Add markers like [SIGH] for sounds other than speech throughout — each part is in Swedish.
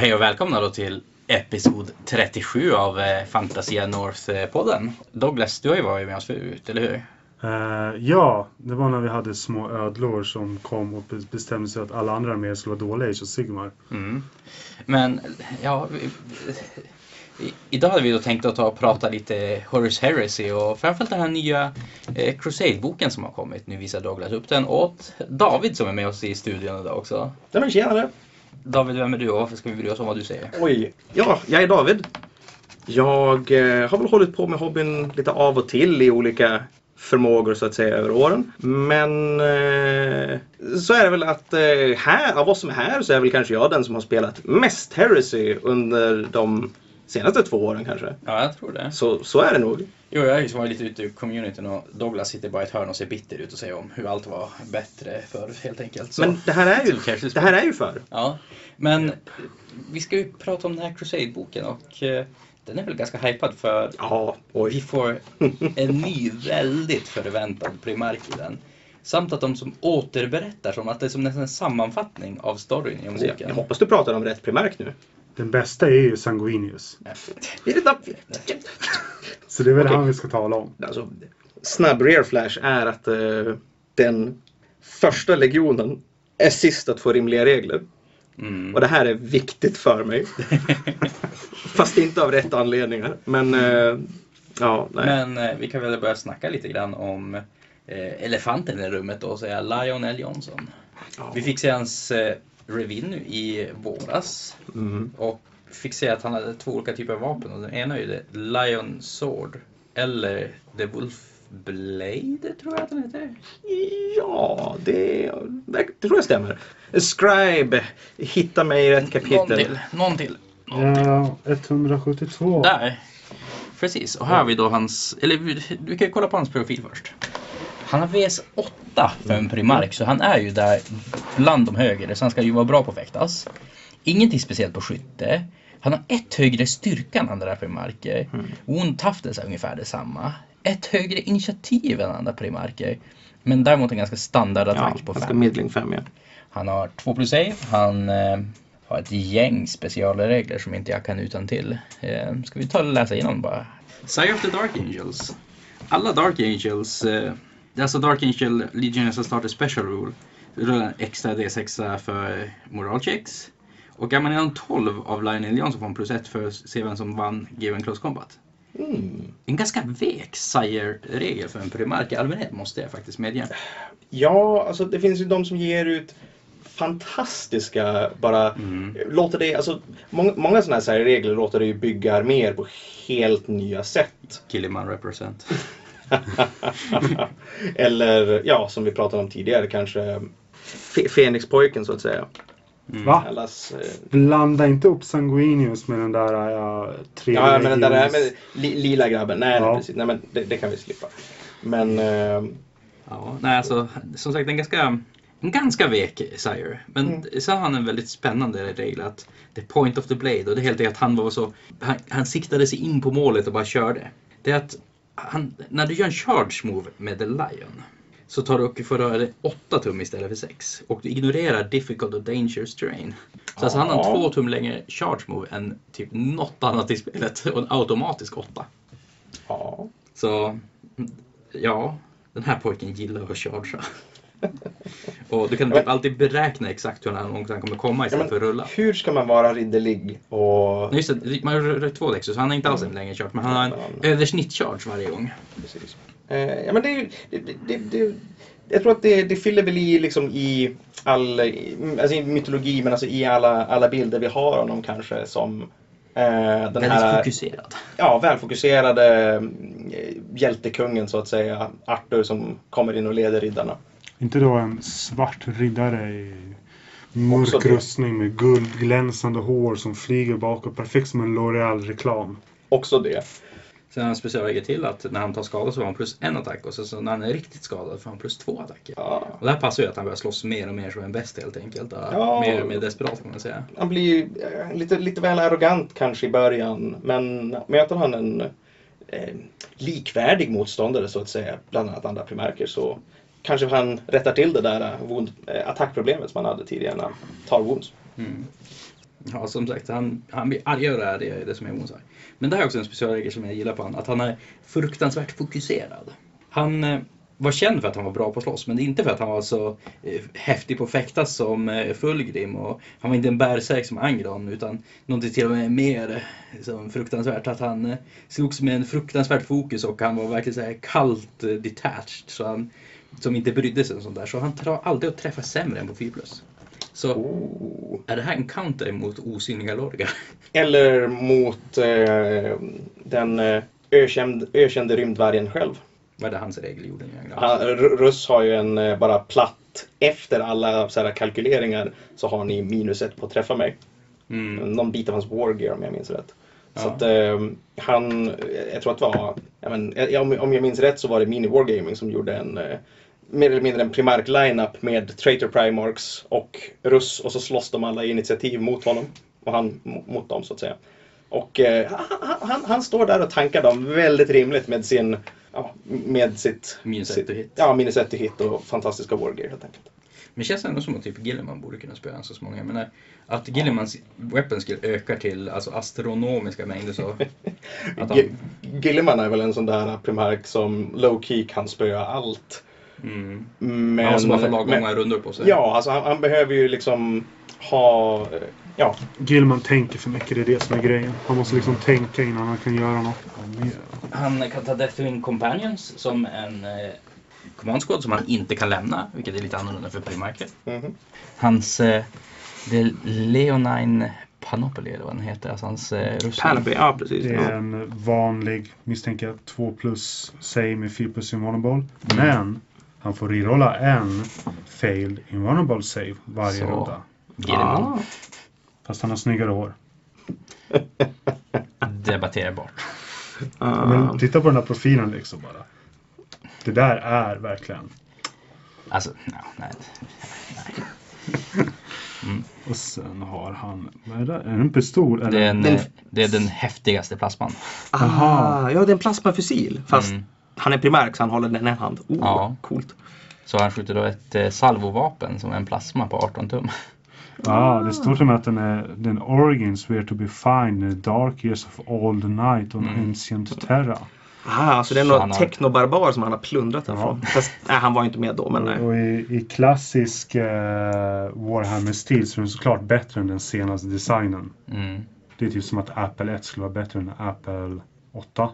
hej och välkomna då till episod 37 av eh, Fantasia North-podden. Douglas, du har ju varit med oss förut, eller hur? Eh, ja, det var när vi hade små ödlor som kom och be- bestämde sig att alla andra arméer skulle vara dåliga i Age of Sigmar. Mm. Men, ja... Vi, i, idag hade vi då tänkt att ta och prata lite Horus Heresy och framförallt den här nya eh, Crusade-boken som har kommit. Nu visar Douglas upp den åt David som är med oss i studion idag också. Men tjenare! David, vem är du och varför ska vi bry oss om vad du säger? Oj, ja, jag är David. Jag eh, har väl hållit på med hobbyn lite av och till i olika förmågor så att säga över åren. Men eh, så är det väl att eh, här, av oss som är här så är väl kanske jag den som har spelat mest Heresy under de senaste två åren kanske. Ja, jag tror det. Så, så är det nog. Jo, jag har ju varit lite ute i communityn och Douglas sitter bara i ett hörn och ser bitter ut och säger om hur allt var bättre förr helt enkelt. Så. Men det här är ju, det här är ju för. Ja, men vi ska ju prata om den här Crusade-boken och eh, den är väl ganska hypad för Ja, vi oj. får en ny väldigt förväntad primark i den. Samt att de som återberättar som att det är som nästan en sammanfattning av storyn i boken. jag hoppas du pratar om rätt primärk nu. Den bästa är ju Sanguinius. [LAUGHS] Så det är väl Okej. han vi ska tala om. alltså, snabb rear flash är att eh, den första legionen är sist att få rimliga regler. Mm. Och det här är viktigt för mig. [LAUGHS] Fast inte av rätt anledningar. Men eh, ja, nej. Men eh, vi kan väl börja snacka lite grann om elefanten i rummet då och säga Lionel Johnson. Ja. Vi fick se hans review nu i våras Mm. och fick se att han hade två olika typer av vapen och den ena är ju det Lion Sword eller The Wolf Blade tror jag att den heter. Ja, det, det tror jag stämmer. Scribe, hitta mig i rätt Någon kapitel. till, någon till. Någon till. Ja, 172. Där. Precis, och här har vi då hans, eller vi- du kan ju kolla på hans profil först. Han har VS8 för en primark, så han är ju där bland de högre, så han ska ju vara bra på att fäktas. Ingenting speciellt på skytte. Han har ett högre styrka än andra primarker. Wound toughness är ungefär detsamma. Ett högre initiativ än andra primarker. Men däremot en ganska standard Ja, på ganska 5. middling 5 ja. Han har 2 plus save. Han eh, har ett gäng specialregler som inte jag kan utan till. Eh, ska vi ta och läsa igenom bara? Sire of the Dark Angels. Alla Dark Angels, eh, det är alltså Dark Angel Legionnaires som startar Special Rule. Rullar en extra D6 för moralchecks. Och är man inom 12 av Lionel Johnson får man plus 1 för att se vem som vann Given Close Combat. Mm. En ganska vek Sire-regel för en primark i allmänhet måste jag faktiskt medge. Ja, alltså det finns ju de som ger ut fantastiska bara Mm. låter det, alltså många, många sådana här särregler låter det ju bygga arméer på helt nya sätt. Killiman represent. [LAUGHS] [LAUGHS] Eller ja, som vi pratade om tidigare kanske Fe- Fenixpojken så att säga. Va? Allas, eh, Blanda inte upp Sanguinius med den där ja, tre ja, men den där med li, lila grabben, nej, Ja. nej precis, nej men det, det kan vi slippa. Men eh, Ja, nej alltså som sagt en ganska, en ganska vek Sire. Men Mm. sen har han en väldigt spännande regel att the point of the blade och det är helt enkelt att han var så, han, han siktade sig in på målet och bara körde. Det är att han, när du gör en charge move med the lion så tar du och får röra dig 8 tum istället för 6 och du ignorerar difficult och dangerous terrain. Så alltså han har en Ja. 2 tum längre charge move än typ något annat i spelet [LAUGHS] och en automatisk 8. ja. Så ja, den här pojken gillar att chargea. [LAUGHS] Och du kan typ alltid beräkna exakt hur långt han kommer komma istället för att rulla. Hur ska man vara ridderlig och... Just det, man rör två däck så han har inte alls en längre charge men han har en översnitt-charge varje gång. Precis. Eh, ja, men det, är ju- det, det, jag tror att det, det fyller väl i liksom i all alltså i mytologi men alltså i alla, alla bilder vi har honom kanske som eh, den Väldigt här fokuserad. ja, välfokuserade eh, hjältekungen så att säga. Arthur som kommer in och leder riddarna. Inte då en svart riddare i mörk rustning med guldglänsande hår som flyger bakåt. Perfekt som en L'Oreal-reklam. Också det. Sen har han en specialregel till att när han tar skada så har han plus en attack och så, så när han är riktigt skadad får han plus två attacker. Ja. Och det här passar ju att han börjar slåss mer och mer som en bäst helt enkelt. Ja. Mer och mer desperat kan man säga. Han blir ju eh, lite, lite väl arrogant kanske i början men möter han en eh, likvärdig motståndare så att säga, bland annat andra primärker så kanske han rättar till det där eh, wound, eh, attackproblemet som han hade tidigare när han tar wounds. Mm. Ja, som sagt, han, han blir argare och argare, det är det som är Mozart. Men det här är också en specialregel som jag gillar på honom, att han är fruktansvärt fokuserad. Han eh, var känd för att han var bra på att slåss, men inte för att han var så eh, häftig på att fäktas som eh, Fulgrim. Och han var inte en bärsärk som Angron, utan någonting till och med mer som fruktansvärt. Att han eh, slogs med en fruktansvärt fokus och han var verkligen så här kallt eh, detached. Så han, som inte brydde sig om sånt där. Så han tar alltid att träffa sämre än på 4 Så Oh. är det här en counter mot osynliga Lorgar? [LAUGHS] Eller mot eh, den eh, ökänd, ökände rymdvargen själv. Vad är det hans regel gjorde? Han, Russ har ju en eh, bara platt. Efter alla så här, kalkyleringar så har ni minus ett på att träffa mig. Mm. Någon bit av hans wargear om jag minns rätt. Så att eh, han, jag tror att det var, ja, men, eh, om, om jag minns rätt så var det Mini Wargaming som gjorde en eh, mer eller mindre en primark lineup med Traitor Primarchs och Russ och så slåss de alla i initiativ mot honom. Och han mo- mot dem så att säga. Och eh, han, han, han står där och tankar dem väldigt rimligt med sin, ja, med sitt... Minus ett hit. Ja, minus ett hit och fantastiska wargear helt enkelt. Men det känns ändå som att typ Gilliman borde kunna spöa så många. Men att Gillimans weapon skill ökar till alltså astronomiska mängder så... Att han, Gilliman är väl en sån där primark som low key kan spöa allt. mm, Men, han måste bara få lagom många rundor på sig. Ja, alltså han, han behöver ju liksom ha... Ja, Gilman tänker för mycket, det är det som är grejen. Han måste liksom tänka innan han kan göra något. Han kan ta Deathwing Companions som en eh, command squad som han inte kan lämna, vilket är lite annorlunda för Primarker. mhm. Hans... Eh, är Leonine Panoply eller vad den heter, alltså hans eh, rustning. Panoply, ja precis. Det är en vanlig, misstänker jag, 2 plus save med 4 plus invulnerable. Men han får rerolla en failed invulnerable save varje Så. runda. Ah. Fast han har snyggare hår. debatterar bort. Ah. Men titta på den här profilen liksom bara. Det där är verkligen. Alltså, no, nej. [LAUGHS] Och sen har han, vad är det? Är det en pistol? Eller? Det är, en, Den- eh, det är den häftigaste plasman. Ah, ja, det är en plasmafussil. Fast Mm. han är primark så han håller den i en hand. Oh, Ja. Coolt. Så han skjuter då ett eh, salvovapen som är en plasma på 18 tum. [LAUGHS] Ja, det står till och med att den är den origins were to be found in the dark years of old night on Mm. ancient terra. Ah, så det är några technobarbar som han har plundrat Ja. härifrån. Fast, nej, han var ju inte med då, men nej. Och i, i klassisk eh, Warhammer-stil så är den såklart bättre än den senaste designen. Mm. Det är typ som att Apple 1 skulle vara bättre än Apple 8.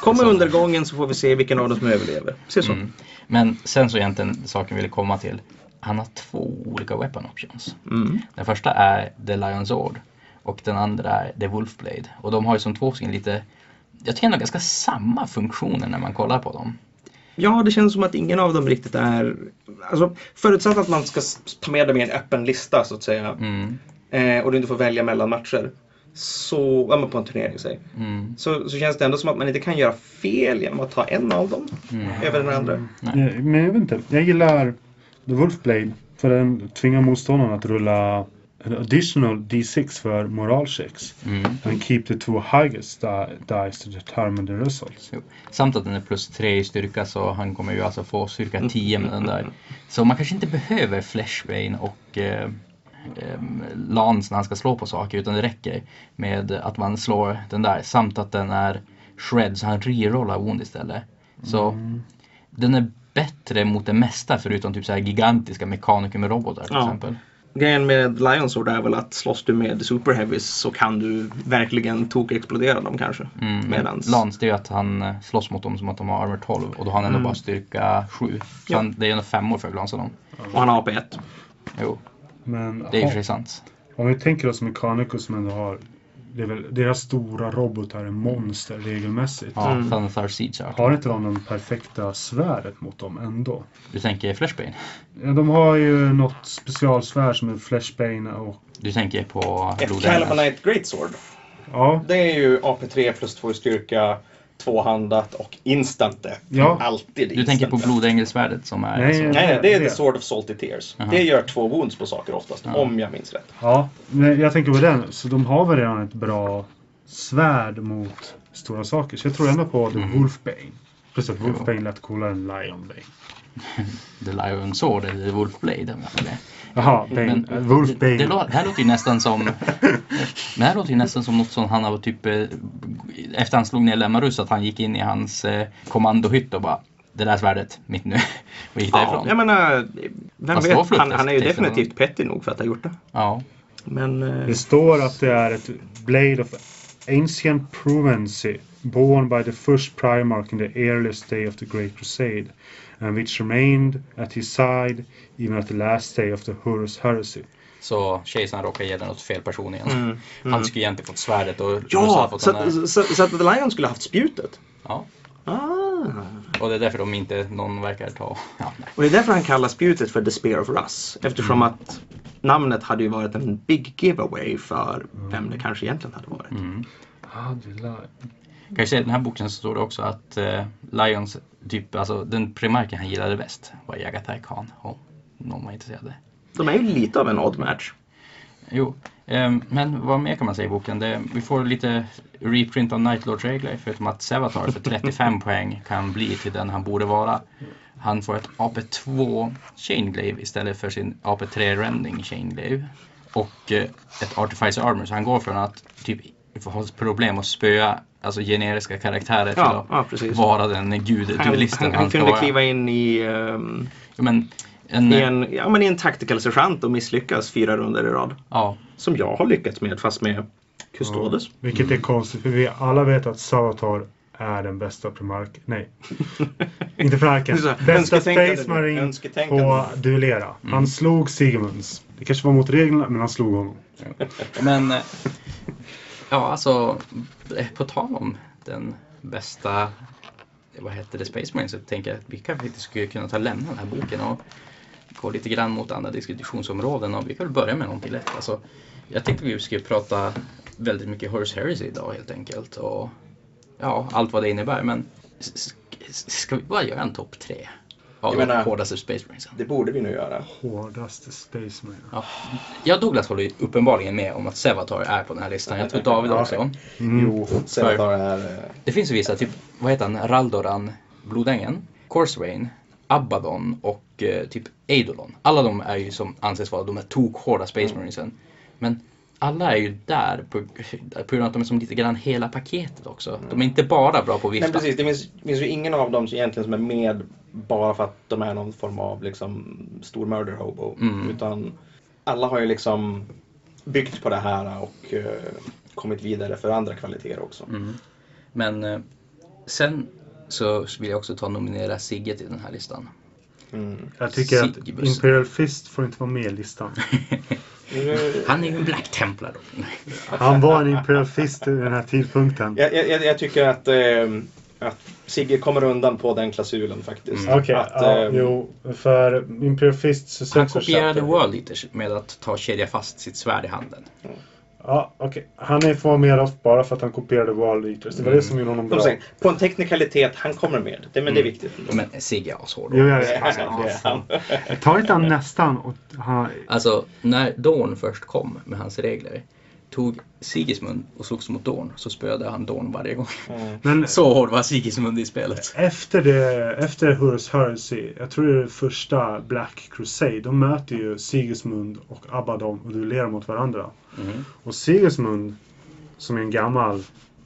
Kommer undergången så får vi se vilken av dem som överlever. Se så. Mm. Men sen så egentligen saken vi ville komma till. Han har två olika weapon options. Mm. Den första är The Lion's Sword och den andra är The Wolfblade. Och de har ju som två stycken lite, jag tycker ändå ganska samma funktioner när man kollar på dem. Ja, det känns som att ingen av dem riktigt är... Alltså, förutsatt att man ska ta med dem i en öppen lista så att säga. Mm. Eh, och du inte får välja mellan matcher. Så, ja men på en turnering säg. Mm. Så, så känns det ändå som att man inte kan göra fel genom att ta en av dem Mm. över den andra. Nej. Eh, Men jag vet inte. Jag gillar The Wolfblade. För den tvingar motståndaren att rulla additional D6 för moralchecks. Mm. And keep the two highest di- dice to determine the results. Jo. Samt att den är plus 3 i styrka så han kommer ju alltså få styrka 10 med den där. Så man kanske inte behöver Flashbane och eh, eh, Lance när han ska slå på saker utan det räcker med att man slår den där. Samt att den är shred så han rerollar wound istället. Så Mm. den är bättre mot det mesta förutom typ så här gigantiska mekaniker med robotar till Ja. exempel. Grejen med Lions Sword är väl att slåss du med Super Heavies så kan du verkligen tok-explodera dem kanske. Mm. Medans- Lance det är ju att han eh, slåss mot dem som att de har armor 12 och då har han ändå Mm. bara styrka 7. Så Ja. han, det är ändå femmor för att glansa dem. Och han har AP1. Jo, Men det är ha- för sig sant. om vi tänker oss Mechanicus som ändå har det är väl, deras stora robotar är monster regelmässigt. Ja, Mm. Siege Art. Har inte de den perfekta svärdet mot dem ändå? Du tänker Flashbane? Ja, de har ju något specialsvärd som är Flashbane och... Du tänker på Ett? Calibanite Greatsword. Ja, Det är ju AP3 plus 2 i styrka, tvåhandat och instant Ja. Alltid Du tänker på blodängelsvärdet som är... Nej, Nej, nej, det är Det. The Sword of Salty Tears. Aha. Det gör två wounds på saker oftast, Ja. om jag minns rätt. ja, men jag tänker på den. Så de har väl redan ett bra svärd mot stora saker. Så jag tror ändå på The Mm. Wolfbane. Plus att Wolfbane lät coolare än Lionbane. The Lion Sword eller Wolfblade. om jag får det. Jaha, Bane. Men äh, Wolfbane. Det, det, här låter ju nästan som [LAUGHS] Det här låter ju nästan som något som han har typ eh, Efter han slog ner Lemmarus att han gick in i hans eh, kommandohytt och bara Det där svärdet, mitt nu. [LAUGHS] Och gick Ja, därifrån. jag menar, vem Fast vet? Han, han är ju definitivt petty nog för att ha gjort det. Ja. Men... eh, Det står att det är ett Blade of Ancient Provency born by the first Primarch in the earliest day of the Great Crusade and which remained at his side even at the last day of the Horus Heresy. Så kejsaren råkade ge den åt fel person igen. Mm, Han skulle egentligen fått svärdet och Ja, fått så, där. så, så att The Lion skulle haft spjutet? Ja. Ah. Och det är därför de inte någon verkar ta. Ja, nej. Och det är därför han kallar spjutet för The Spear of Russ. Eftersom att namnet hade ju varit en big giveaway för vem det kanske egentligen hade varit. Mm. Ah, lär... Kan jag säga, i den här boken så står det också att eh, Lions, typ, alltså den primarken han gillade bäst var Jagatai Khan. Om någon var intresserad. De är ju lite av en odd match. Jo, ehm, men vad mer kan man säga i boken? Det, vi får lite reprint av Nightlords regler förutom att Sevatar för 35 [LAUGHS] poäng kan bli till den han borde vara. Han får ett AP2 Chainglaive istället för sin AP3 Rending Chainglaive. Och eh, ett Artificer Armor, så han går från att typ ha problem att spöa alltså generiska karaktärer till Ja, att ja precis. vara den Han, gud-duellisten han, han ska kunde vara. kliva in i, Ja, men, en, i, en, ja, men i en tactical sergeant och misslyckas fyra runder i rad. ja, Som jag har lyckats med fast med Custodes. Vilket är konstigt för vi alla vet att Savatar är den bästa primark... Nej. [LAUGHS] Inte primarken. Bästa. Space Marine på duellera. Han Mm. slog Sigemunds. Det kanske var mot reglerna men han slog honom. Men ja, alltså eh, på tal om den bästa eh, vad heter det, Space Marine så tänker jag att vi kanske skulle kunna ta och lämna den här boken och gå lite grann mot andra diskussionsområden och vi kan väl börja med någonting lätt. Alltså, jag tänkte vi skulle prata väldigt mycket Horace Harris idag helt enkelt och ja, allt vad det innebär men ska vi bara göra en topp tre av Jag de menar- hårdaste Space Marinesen? Det borde vi nu göra. Hårdaste Space Marine. Ja. Jag och Douglas håller ju uppenbarligen med om att Sevatar är på den här listan. Jag tror David Ja. också. Mm. Jo, Senator är... eh, Det finns ju vissa, typ, vad heter han, Raldoran, Blodängen, Corswain, Abaddon och eh, typ Eidolon. Alla de är ju som anses vara de här tokhårda Space Mm. Marinesen. Men alla är ju där på, på grund av att de är som lite grann hela paketet också. De är inte bara bra på att vifta. Nej precis, det finns, finns ju ingen av dem som egentligen som är med bara för att de är någon form av liksom stor murder hobo. Mm. Utan alla har ju liksom byggt på det här och eh, kommit vidare för andra kvaliteter också. Mm. Men eh, sen så vill jag också ta och nominera Sigge till den här listan. Mm. Jag tycker att Sigibus. Imperial Fist får inte vara med i listan. [LAUGHS] Han är ju en Black Templar då. Han var en Imperial Fist vid den här tidpunkten. Jag, jag, jag tycker att, eh, att Sigge kommer undan på den klausulen faktiskt. Mm. Okej, Att, ja, eh, jo. För Imperial Fist Han kopierade World Eaters med att ta kedja fast sitt svärd i handen. Ja, okej. Han är får vara med oss bara för att han kopierade World Eaters. Det var det som gjorde honom bra. på en teknikalitet, han kommer med. Det, men det är viktigt. Men Sigge är ashård. Jo, jag Det vet. är, det är han. Ta inte han nästan och han... Alltså, när Dorn först kom med hans regler tog Sigismund och slogs mot Dorn så spöade han Dorn varje gång. Mm. Men Så hård var Sigismund i spelet. efter det, efter Horus Heresy, jag tror det är det första Black Crusade, de möter ju Sigismund och Abaddon och duellerar mot varandra. Mm. Och Sigismund, som är en gammal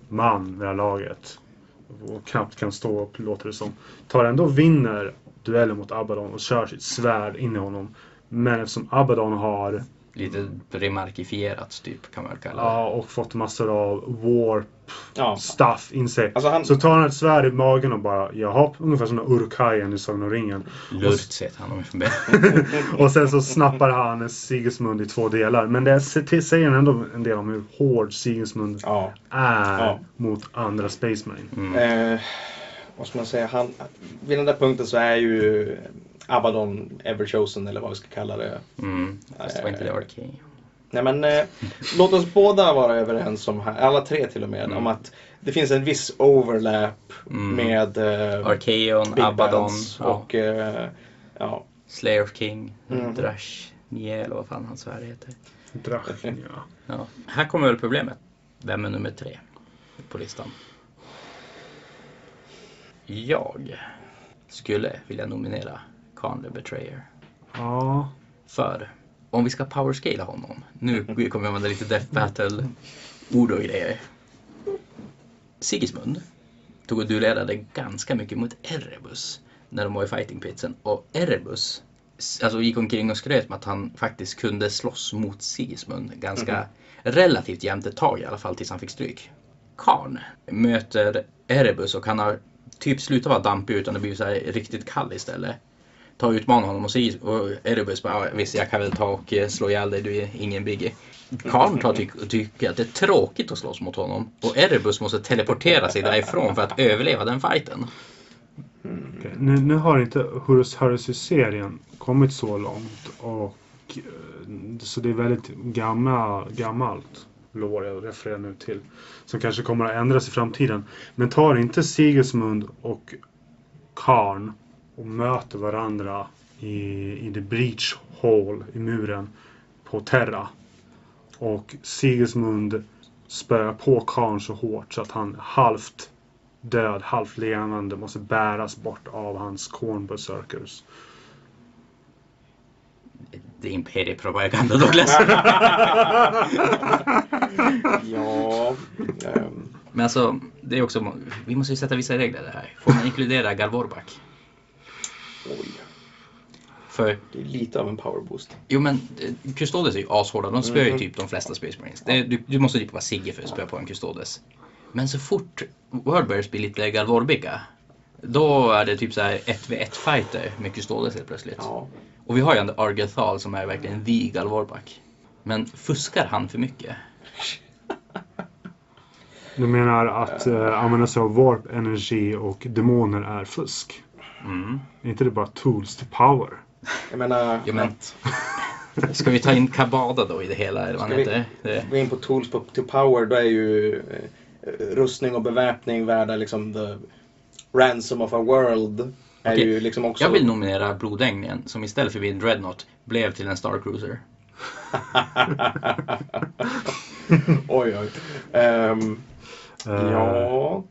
man vid det här laget och knappt kan stå upp, låter det som, tar ändå vinner duellen mot Abaddon och kör sitt svärd in i honom. Men eftersom Abaddon har Lite remarkifierat typ kan man väl kalla det. ja, och fått massor av warp Ja. stuff in sig. Alltså han- Så tar han ett svärd i magen och bara jaha, ungefär som Urkajen i Sagan om ringen. Lurtz heter han om jag. [LAUGHS] Och sen så snappar han Sigismund i två delar. Men det säger ändå en del om hur hård Sigismund Ja. är Ja. mot andra Space Marine. Mm. Eh, vad ska man säga? Han, vid den där punkten så är ju Abaddon Everchosen eller vad vi ska kalla det. Mm. Fast det var inte det Arcane. Nej men eh, låt oss båda vara överens om, här, alla tre till och med, Mm. om att det finns en viss overlap Mm. med eh, Archeon, Big Abaddon, Bands ja. och eh, ja. Slayer of King, Mm. Drash, Niel och vad fan hans svärd heter. Drachen, ja. Ja. Här kommer väl problemet. Vem är nummer tre på listan? Jag skulle vilja nominera Khan the Betrayer. Ja. För om vi ska powerscala honom. Nu kommer jag använda lite Death Battle ord och grejer. Sigismund tog och duellerade ganska mycket mot Erebus när de var i fighting pitsen. Och Erebus alltså, gick omkring och skröt med att han faktiskt kunde slåss mot Sigismund ganska mm. relativt jämnt ett tag i alla fall tills han fick stryk. Karn möter Erebus och han har typ slutat vara dampig utan det blir så här riktigt kall istället. Ta och utmana honom och, säga, och Erebus bara, visst jag kan väl ta och eh, slå ihjäl dig, du är ingen biggie. Karn tar och tycker att det är tråkigt att slåss mot honom. Och Erebus måste teleportera sig därifrån för att överleva den fighten. Okay. Nu, nu, har inte Horus Heresy-serien kommit så långt. Och, eh, så det är väldigt gamla, gammalt lår jag refererar nu till. Som kanske kommer att ändras i framtiden. Men tar inte Sigismund och Karn och möter varandra i, i the breach hall i muren på Terra. Och Sigismund spöar på Karn så hårt så att han halvt död, halvt levande måste bäras bort av hans cornberserkers. Det är imperiepropaganda Douglas. [LAUGHS] ja. Um. Men alltså, det är också, vi måste ju sätta vissa regler det här. Får man inkludera Galvorbak? Oj. För... Det är lite av en powerboost. Jo men eh, Custodes är ju ashårda. De spöar ju mm. typ de flesta Space Marines. Det, du, du, måste typ vara Sigge för att spöa på en Custodes. Men så fort Wordbears blir lite galvorbiga. Då är det typ så här 1v1 fighter med Custodes helt plötsligt. Ja. Och vi har ju ändå Argathal som är verkligen the galvorback. Men fuskar han för mycket? Du menar att uh, använda sig av warp energi och demoner är fusk? Mm. Är inte det bara tools to power? Jag menar... Jo, men, [LAUGHS] ska vi ta in Kabada då i det hela? Eller vad ska vi det... gå in på tools to power då är ju eh, rustning och beväpning värda liksom the ransom of a world. Är okay. ju liksom också... Jag vill nominera Blodänglingen som istället för vid Dreadnought blev till en Star Cruiser. [LAUGHS] oj oj. Um, uh, ja.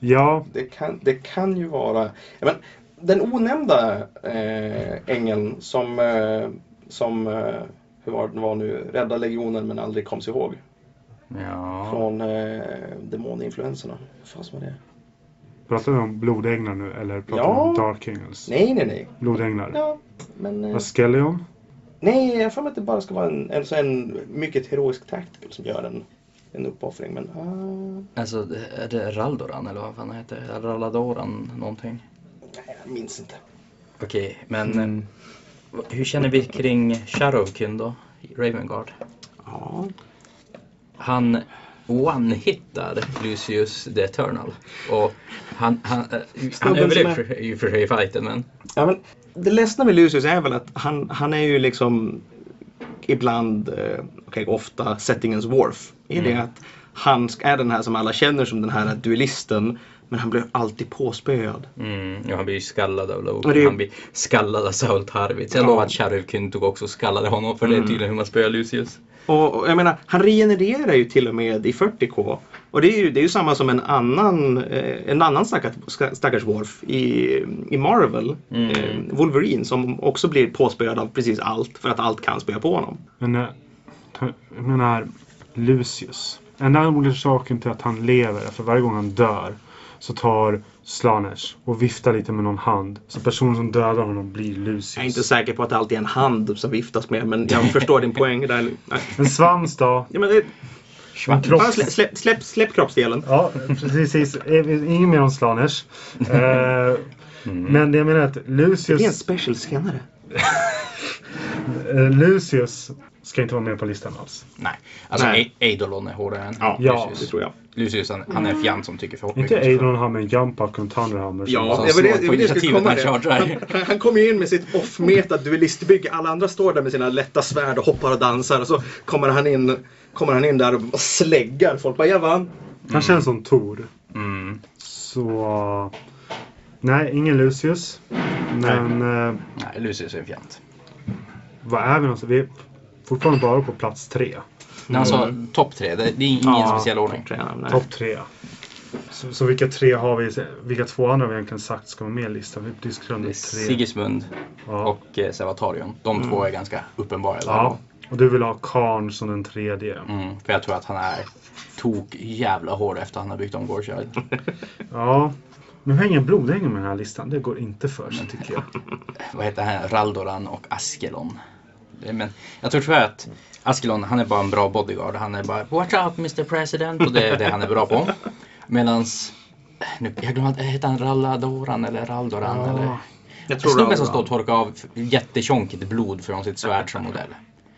Ja. Det kan, det kan ju vara. Men, den onämnda eh, ängeln som, eh, som eh, hur var det var nu, rädda legionen men aldrig kom sig ihåg. Ja. Från eh, demoninfluenserna. Vad fan var det? Pratar vi om blodänglar nu eller pratar vi ja. om Dark Angels? Nej, nej, nej. Blodänglar? Ja, men... Eh... Askelion? Nej, jag får att det bara ska vara en, en, en mycket heroisk tactical som gör en, en uppoffring. Men, uh... Alltså, är det Raldoran eller vad fan heter? Raladoran någonting? Jag minns inte. Okej, men mm. hur känner vi kring Sharovkin då? Ravengard? Ja. Han one-hittar Lucius the Eternal. Och han, han, eh, han överlever ju för sig i fighten men... Ja, men det ledsna med Lucius är väl att han, han är ju liksom ibland, eh, okay, ofta settingens Worf. I mm. det att han är den här som alla känner som den här duellisten men han blir alltid påspöad. Mm, ja, han blir ju skallad av Logan. Det... Han blir skallad av Saul Tarvitz. Jag ja. lovar att Sharevkin tog också skallade honom för mm. det är tydligen hur man spöar Lucius. Och, och, jag menar, han regenererar ju till och med i 40K. Och det är ju, det är ju samma som en annan, eh, en annan stackars, stackars Worf i, i Marvel. Mm. Eh, Wolverine som också blir påspöad av precis allt för att allt kan spöa på honom. Men eh, jag menar Lucius. Enda orsaken till att han lever är för varje gång han dör så tar Slanesh och viftar lite med någon hand. Så personen som dödar honom blir Lucius. Jag är inte säker på att det alltid är en hand som viftas med men jag förstår din poäng. Där. En svans då? Ja, men det... Kropp... Släpp, släpp, släpp, släpp kroppsdelen. Ja, precis. Inget mer om Slanesh. uh, mm. Men jag menar att Lucius... Det är en special senare. Eh, Lucius ska inte vara med på listan alls. Nej, alltså Nej. Eidolon är hårdare än ja, Lucius. det tror jag. Lucius han, han är en fjant som tycker för Inte Eidolon har med en jumpuck och en thunderhammer. Ja, som, som det, det, det, det komma han, han, han kommer in med sitt off-meta duellistbygge. Alla andra står där med sina lätta svärd och hoppar och dansar och så kommer han in, kommer han in där och släggar folk. Bara, jag vann. Mm. Han känns som Tor. Mm. Så... Nej, ingen Lucius. Men... Nej, uh, Nej Lucius är en fjant. Vad är vi någonstans? Vi fortfarande bara på plats tre. Mm. Alltså topp tre, det, det är ingen ja, speciell ordning. Topp tre. Så, så vilka tre har vi? Vilka två andra har vi egentligen sagt ska vara med i listan? Vi är tre. Sigismund Ja. och eh, Servatarion. De två är ganska uppenbara. ja. Och du vill ha Karn som den tredje. Mm, för jag tror att han är tok jävla hård efter att han har byggt om Gorchild. [LAUGHS] Ja. Nu har jag ingen blodängel med den här listan. Det går inte för sig tycker jag. [LAUGHS] Vad heter han? Raldoran och Askelon. Det- Men jag tror tyvärr att Askelon, han är bara en bra bodyguard. Han är bara Watch out Mr President och det är det han är bra på. [LAUGHS] Medans, nu, jag glömde, att- heter han Ralladoran eller Raldoran Ja. eller? Jag tror Snubben det som står och torkar av jättetjonkigt blod från sitt svärd som modell.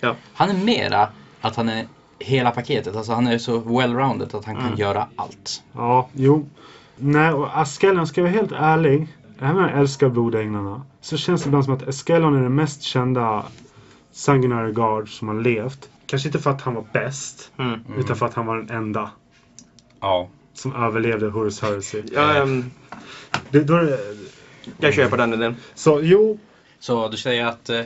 Ja. Han är mera att han är hela paketet. Alltså han är så well-rounded att han Mm. kan göra allt. Ja, jo. Nej, och Askelon, ska jag vara helt ärlig. Även om jag älskar blodänglarna. Så känns det ibland som att Askelon är den mest kända Sanguinary Guard som har levt. Kanske inte för att han var bäst. Mm. Utan för att han var den enda Ja. som överlevde Horus Heresy. Ja, ehm, Det, då, det- jag köper den idén. så jo, Så du säger att eh,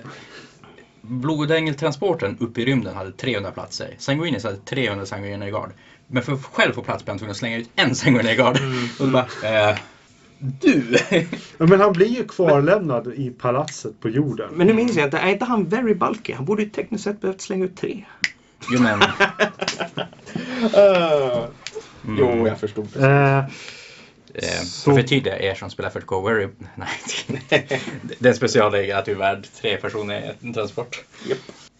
blodängeltransporten upp i rymden hade 300 platser. Sanguinis hade 300 Sanguinary Guard. Men för att själv få plats blev han tvungen att slänga ut en Sanguinary Guard. Och då bara, eh, du! Ja, Men han blir ju kvarlämnad i palatset på jorden. Men nu minns jag inte, är inte han very bulky? Han borde ju tekniskt sett behövt slänga ut tre. jo men, Jo, jag förstod. det. Eh, eh, Så- för att förtydliga er som spelar för Go Very... Nej. [LAUGHS] det är en specialregel att du är värd tre personer i en transport.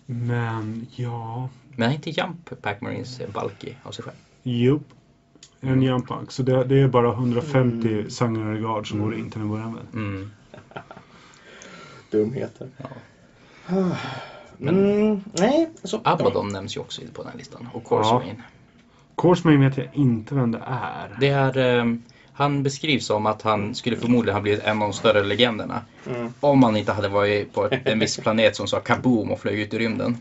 men ja, Men inte Jump Pack Marines är bulky av sig själv. jo. En jump-pack. Så det, det är bara 150 Sanguinary Guard som går in till en början med. Mm. [LAUGHS] Dumheter. Ja. Mm, nej, så... Abaddon nämns ju också på den här listan. Och Corsair. Ja. Corsemain vet jag inte vem det är. Det är, eh, han beskrivs som att han skulle förmodligen ha blivit en av de större legenderna. Mm. Om han inte hade varit på ett, en viss planet som sa kaboom och flög ut i rymden.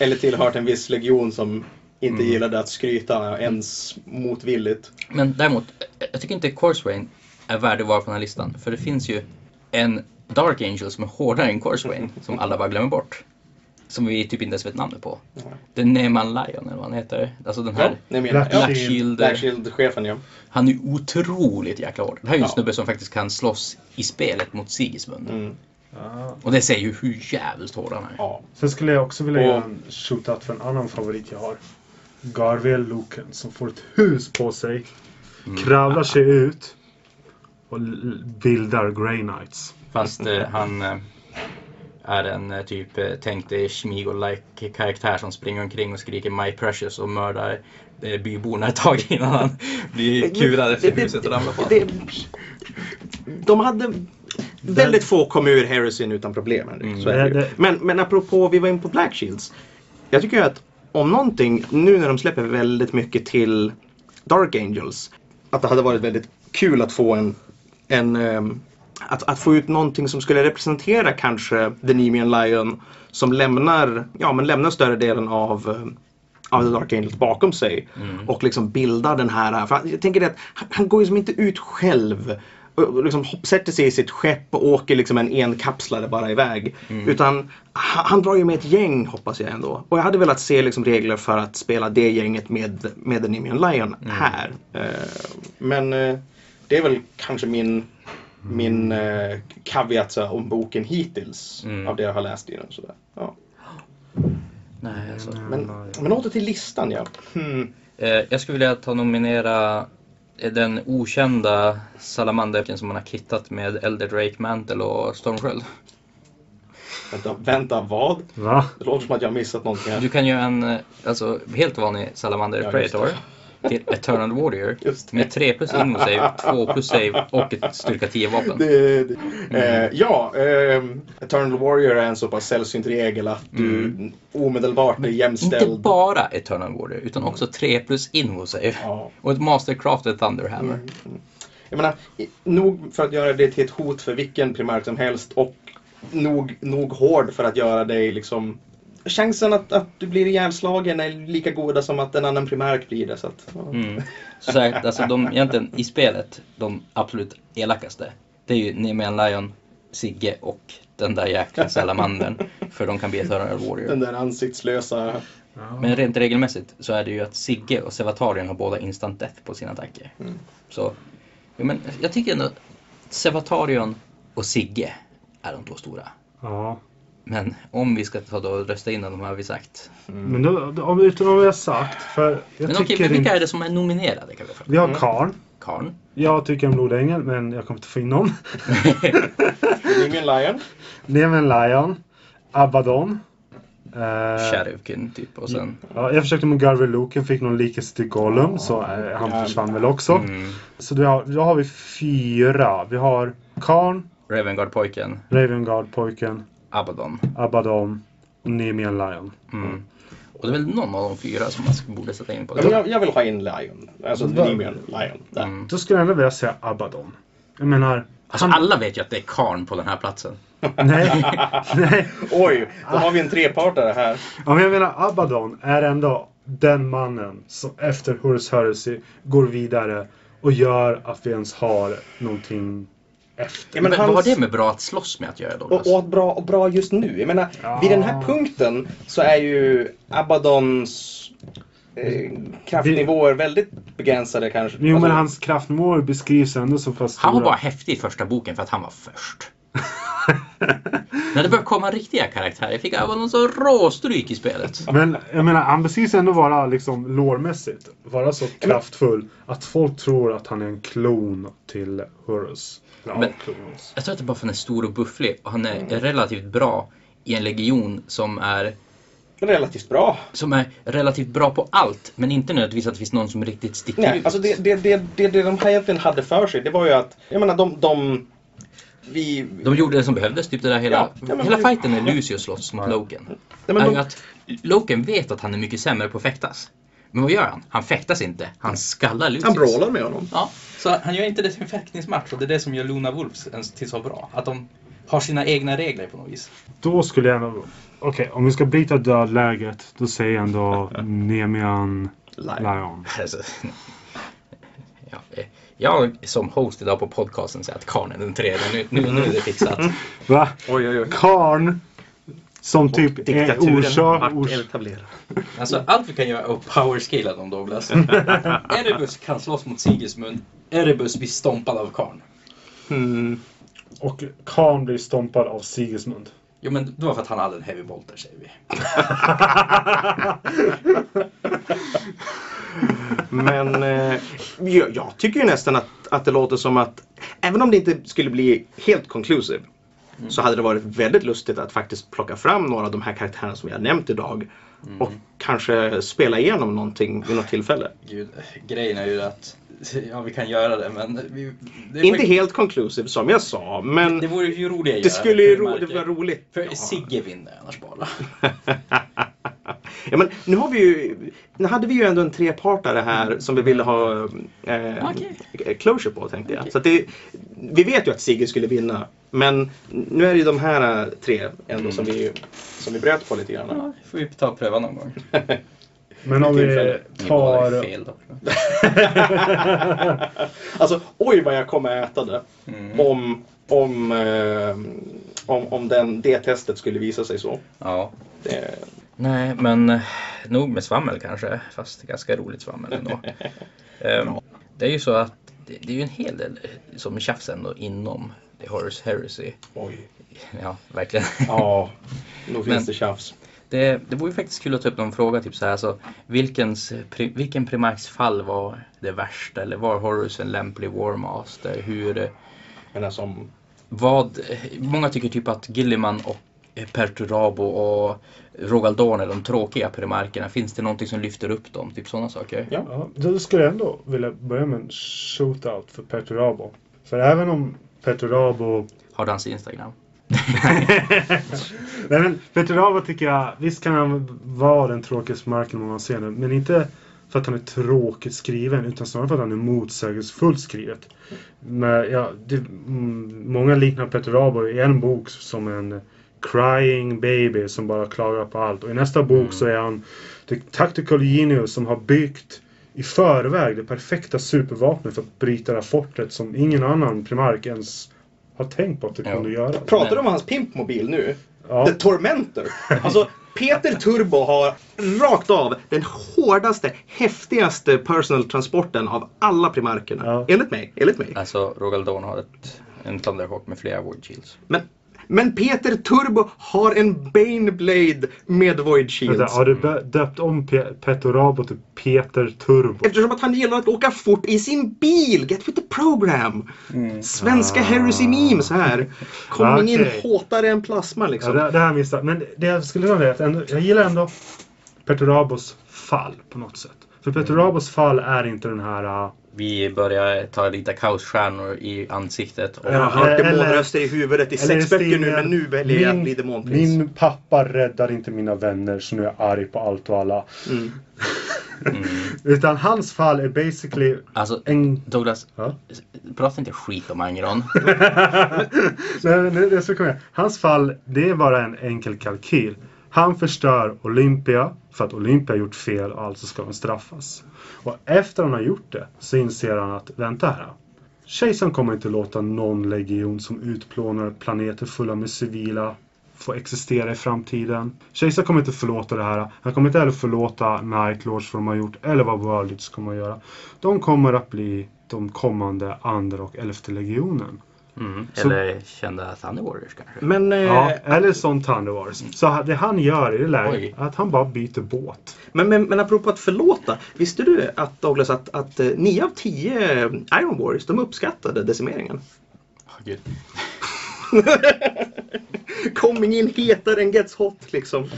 Eller tillhört en viss legion som inte Mm. gillade att skryta ens motvilligt. Men däremot, jag tycker inte Corswain är värd att vara på den här listan. För det finns ju en Dark Angel som är hårdare än Corswain. [LAUGHS] som alla bara glömmer bort. Som vi typ inte ens vet namnet på. Det är Neman Lion eller vad han heter. Alltså den här ja, Black Shield. Black Shield-chefen ja. Han är otroligt jäkla hård. Det här är ju en Ja. snubbe som faktiskt kan slåss i spelet mot Sigismund. Mm. Och det säger ju hur jävligt hård han är. ja. Sen skulle jag också vilja Och- göra en shootout för en annan favorit jag har. Garvel Loken som får ett hus på sig. Kravlar sig ut. Och bildar Grey Knights. Fast eh, han eh, är en eh, typ eh, tänk dig Schmigo-like karaktär som springer omkring och skriker My Precious och mördar eh, byborna ett tag innan han blir kurad efter Det- huset och ramlar på. det- De hade väldigt få kom ur Harrison utan problem. Henrik. Mm. Så är det ju. Det- det- Men, men apropå, vi var in på Black Shields. Jag tycker ju att om någonting, nu när de släpper väldigt mycket till Dark Angels, att det hade varit väldigt kul att få en, en ehm, att, att få ut någonting som skulle representera kanske The Nemean Lion som lämnar, ja, men lämnar större delen av eh, av The Dark Angels bakom sig. Och liksom bildar den här, för jag tänker det att han, han går ju som inte ut själv liksom sätter sig i sitt skepp och åker liksom en enkapslare bara iväg. Utan han, han drar ju med ett gäng hoppas jag ändå. Och jag hade velat se liksom regler för att spela det gänget med, med The Nemean Lion här. Eh, men eh, det är väl kanske min min eh, caveat här, om boken hittills Mm. av det jag har läst i den. Sådär. Ja. Nej, alltså. Men, men åter till listan ja. Hmm. eh, jag skulle vilja ta nominera den okända Salamander som man har kittat med Elder Drake Mantle och Stormsköld. Vänta, vänta, vad? Va? Det låter som att jag har missat någonting här. Du kan göra en eh, alltså, helt vanlig Salamander Ja. Predator till Eternal Warrior med 3 plus inno save, 2 plus save och ett styrka 10 vapen. Det, det. Eh, ja, eh, Eternal Warrior är en så pass sällsynt regel att du omedelbart är Inte jämställd. bara Eternal Warrior utan också 3 plus inno save. Ja. Och ett Mastercrafted Thunderhammer. Jag menar, nog för att göra det till ett hot för vilken primärk som helst och nog, nog hård för att göra dig liksom Chansen att, att du blir ihjälslagen är lika goda som att en annan primärk blir det. Så att, ja. Mm. Så sagt, alltså de egentligen i spelet, de absolut elakaste, det är ju Nemean Lion, Sigge och den där jäkla salamandern. [LAUGHS] För de kan bli Eternal Warrior. Den där ansiktslösa Ja. Men rent regelmässigt så är det ju att Sigge och Sevatarien har båda instant death på sina attacker. Mm. Så, ja, men jag tycker ändå att Sevatarion och Sigge är de två stora. ja. Men om vi ska ta då och rösta in dem har vi sagt. Men då, om, utan vad vi har sagt. För jag Men okej, men vilka är det som är nominerade? Kan vi? Vi har Mm. Karn. Karn. Jag tycker om Blodängel men jag kommer inte få in någon. [LAUGHS] Ingen Lion. Neven Lion. Abaddon. Eh, Shadowkin typ och sen... Ja, jag försökte med Garver Luken, fick någon likhet till Gollum så eh, han Ja. försvann väl också. Mm, Så då har, då har vi fyra. Vi har Karn, Ravengard-pojken, Ravengard-pojken, Abaddon. Abaddon och Nemian Lion. Mm. Och det är väl någon av de fyra som man borde sätta in på Ja, men det. jag, jag vill ha in Lion. Alltså Va? Nemean Lion. Där. Mm. Då skulle jag ändå vilja säga Abaddon. Jag menar... Alltså han- alla vet ju att det är Karn på den här platsen. [LAUGHS] Nej, [LAUGHS] nej. Oj, då har vi en trepartare här. Ja, men jag menar Abaddon är ändå den mannen som efter Horus Heresy går vidare och gör att vi ens har någonting efter. Ja, Men, men vad har hans- det med bra att slåss med att göra Douglas? Och, och att bra, och bra just nu. Jag menar, Ja. vid den här punkten så är ju Abaddons eh, kraftnivåer väldigt begränsade kanske. Jo, men Alltså, hans kraftmål beskrivs ändå så pass Han var bara häftig i första boken för att han var först. När det började komma riktiga karaktärer fick Abaddon så råstryk i spelet. Men jag menar, han beskrivs ändå vara liksom lårmässigt vara så kraftfull att folk tror att han är en klon till Horus. Men-. Jag tror att det är bara för att han är stor och bufflig och han är relativt bra i en legion som är, relativt bra. som är relativt bra på allt. Men inte nödvändigtvis att det finns någon som riktigt sticker Nej, ut. alltså det, det, det, det, det de här egentligen hade för sig, det var ju att, jag menar de, de vi... De gjorde det som behövdes, typ det där hela, Ja, ja, men- hela fighten när Lucius slåss mot Ja. Loken. Nej, men är de, ju att Loken vet att han är mycket sämre på att fäktas. Men vad gör han? Han fäktas inte, han skallar Lucius. han brawlar med honom. Ja, så han gör inte det till en fäktningsmatch och det är det som gör Luna Wolves ens till så bra. Att de har sina egna regler på något vis. Då skulle jag ändå... Okej, om vi ska bryta dödläget då säger jag ändå [LAUGHS] Nemian Lion. Alltså, [LAUGHS] ja, eh, jag som host idag på podcasten säger att Karn är den tredje. Nu, nu, nu är det fixat. Va? Oj, oj, oj. Karn som typ är orsak... Ors. [LAUGHS] Alltså allt vi kan göra är att powerscala dem Douglas. [LAUGHS] Erebus kan slåss mot Sigismund. Erebus blir stompad av Karn. Mm. och Karn blir stompad av Sigismund. Jo men det var för att han hade en heavy bolter säger vi. [LAUGHS] Men eh, jag, jag tycker ju nästan att, att det låter som att även om det inte skulle bli helt conclusive så hade det varit väldigt lustigt att faktiskt plocka fram några av de här karaktärerna som vi har nämnt idag och kanske spela igenom någonting vid något tillfälle. Gud, grejen är ju att ja, vi kan göra det men vi, det, Inte helt conclusive som jag sa, men Det vore ju roligare att det göra, skulle ju ro, det var roligt. För Ja. Sigge vinner annars bara. [LAUGHS] ja, men nu har vi ju, nu hade vi ju ändå en trepartare här som vi ville ha eh, Okej. closure på tänkte jag. Okej. Så att det, vi vet ju att Sigge skulle vinna. Men nu är det ju de här tre ändå som, vi, som vi bröt på lite grann. Ja, får vi ta och pröva någon gång. [LAUGHS] Men om vi tar... fel dock. [LAUGHS] alltså oj vad jag kommer äta det. Mm. Om, om, eh, om, om den, det testet skulle visa sig så. Ja. Det, Nej, men eh, nog med svammel kanske. Fast ganska roligt svammel ändå. [LAUGHS] Ehm, det är ju så att det, det är ju en hel del eh, som tjafs ändå inom The Horus Heresy. oj. Ja, verkligen. Ja, [LAUGHS] nog finns det tjafs. Det, det vore ju faktiskt kul att ta upp någon fråga, typ så här, alltså, vilkens, pri, vilken Primarks fall var det värsta? Eller var Horus en lämplig Warmaster? Hur, Men alltså, som vad, många tycker typ att Gilliman och Perturabo och Rogaldorn är de tråkiga primarkerna. Finns det någonting som lyfter upp dem? Typ sådana saker. Ja. Då skulle jag ändå vilja börja med en shootout för Perturabo. För även om Perturabo... Har du hans Instagram? [LAUGHS] Nej men Perturabo tycker jag, visst kan han vara den tråkigaste marken man ser det. Men inte för att han är tråkigt skriven utan snarare för att han är motsägelsefullt skrivet. Men, ja, det, mm, många liknar Perturabo i en bok som en crying baby som bara klagar på allt. Och i nästa bok så är han the tactical genius som har byggt i förväg det perfekta supervapnet för att bryta det här fortet som ingen annan primark ens har tänkt på att det Ja. kunde göra. Pratar du om hans pimpmobil nu? Ja. The Tormentor. Alltså, Peter Turbo har rakt av den hårdaste, häftigaste personal transporten av alla primarkerna. Ja. Enligt mig. Enligt mig. Alltså, Rogal Dawn har ett, en Thunderhawk med flera Void Shields. Men, men Peter Turbo har en Baneblade med Void Shields. Vänta, har du döpt om Pe- Petorabo till Peter Turbo? Eftersom att han gillar att åka fort i sin bil. Get with the program. Svenska Ah. heresy memes här. Kommer in Okej. hårdare än plasma Ja, liksom. det, det här missade jag. Men det jag skulle säga är att jag gillar ändå Petorabos fall på något sätt. För Petorabos fall är inte den här... Vi börjar ta lite kaosstjärnor i ansiktet. Och, Jag har demonröster i huvudet i sex böcker nu men nu väljer jag att min- bli demonprins. Min pappa räddar inte mina vänner så nu är jag arg på allt och alla. Mm. mm. [LAUGHS] Utan hans fall är basically Alltså, en... Douglas, Ja. prata inte skit om Angron. [LAUGHS] Nej, men det, ska komma. Hans fall, det är bara en enkel kalkyl. Han förstör Olympia för att Olympia gjort fel och alltså ska de straffas. Och efter han har gjort det så inser han att, vänta här. Kejsaren kommer inte låta någon legion som utplånar planeter fulla med civila få existera i framtiden. Kejsaren kommer inte förlåta det här. Han kommer inte heller förlåta Nightlords för vad de har gjort eller vad Worldits kommer att göra. De kommer att bli de kommande andra och elfte legionen. Mm. Så- Eller kända Thunder Warriors kanske. Men, eh, Ja, eller som Thunder Wars. Så det han gör i det läget att han bara byter båt. men, men, men apropå att förlåta. Visste du att Douglas att, att eh, 9 av 10 Iron Warriors de uppskattade decimeringen? Åh, Gud. [LAUGHS] Coming in hetare än gets hot liksom.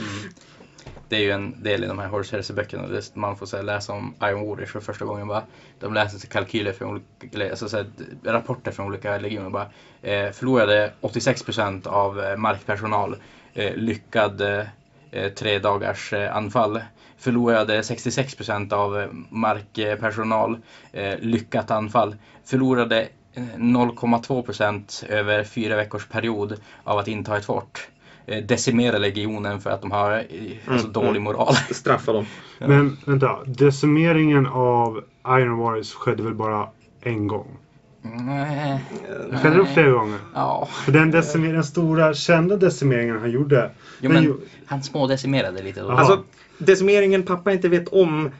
Det är ju en del i de här Horace Heresy-böckerna. Man får så här, läsa om Iron Warriors för första gången. Bara, de läser sig kalkyler från olika, eller, alltså, så här, rapporter från olika legioner. Bara, eh, förlorade 86% av eh, markpersonal. Eh, lyckad eh, eh, tre dagars eh, anfall. Förlorade 66% av eh, markpersonal. Eh, lyckat anfall. Förlorade 0,2 procent över fyra veckors period av att inta ett fort. Eh, decimera legionen för att de har eh, alltså, Mm, dålig mm. moral. [LAUGHS] Straffa dem. Ja. Men vänta, decimeringen av Iron Warriors skedde väl bara en gång? Nej. Skedde det flera gånger? Ja, För den, decimer- den stora kända decimeringen han gjorde. jo, men ju- han smådecimerade lite då. Alltså decimeringen pappa inte vet om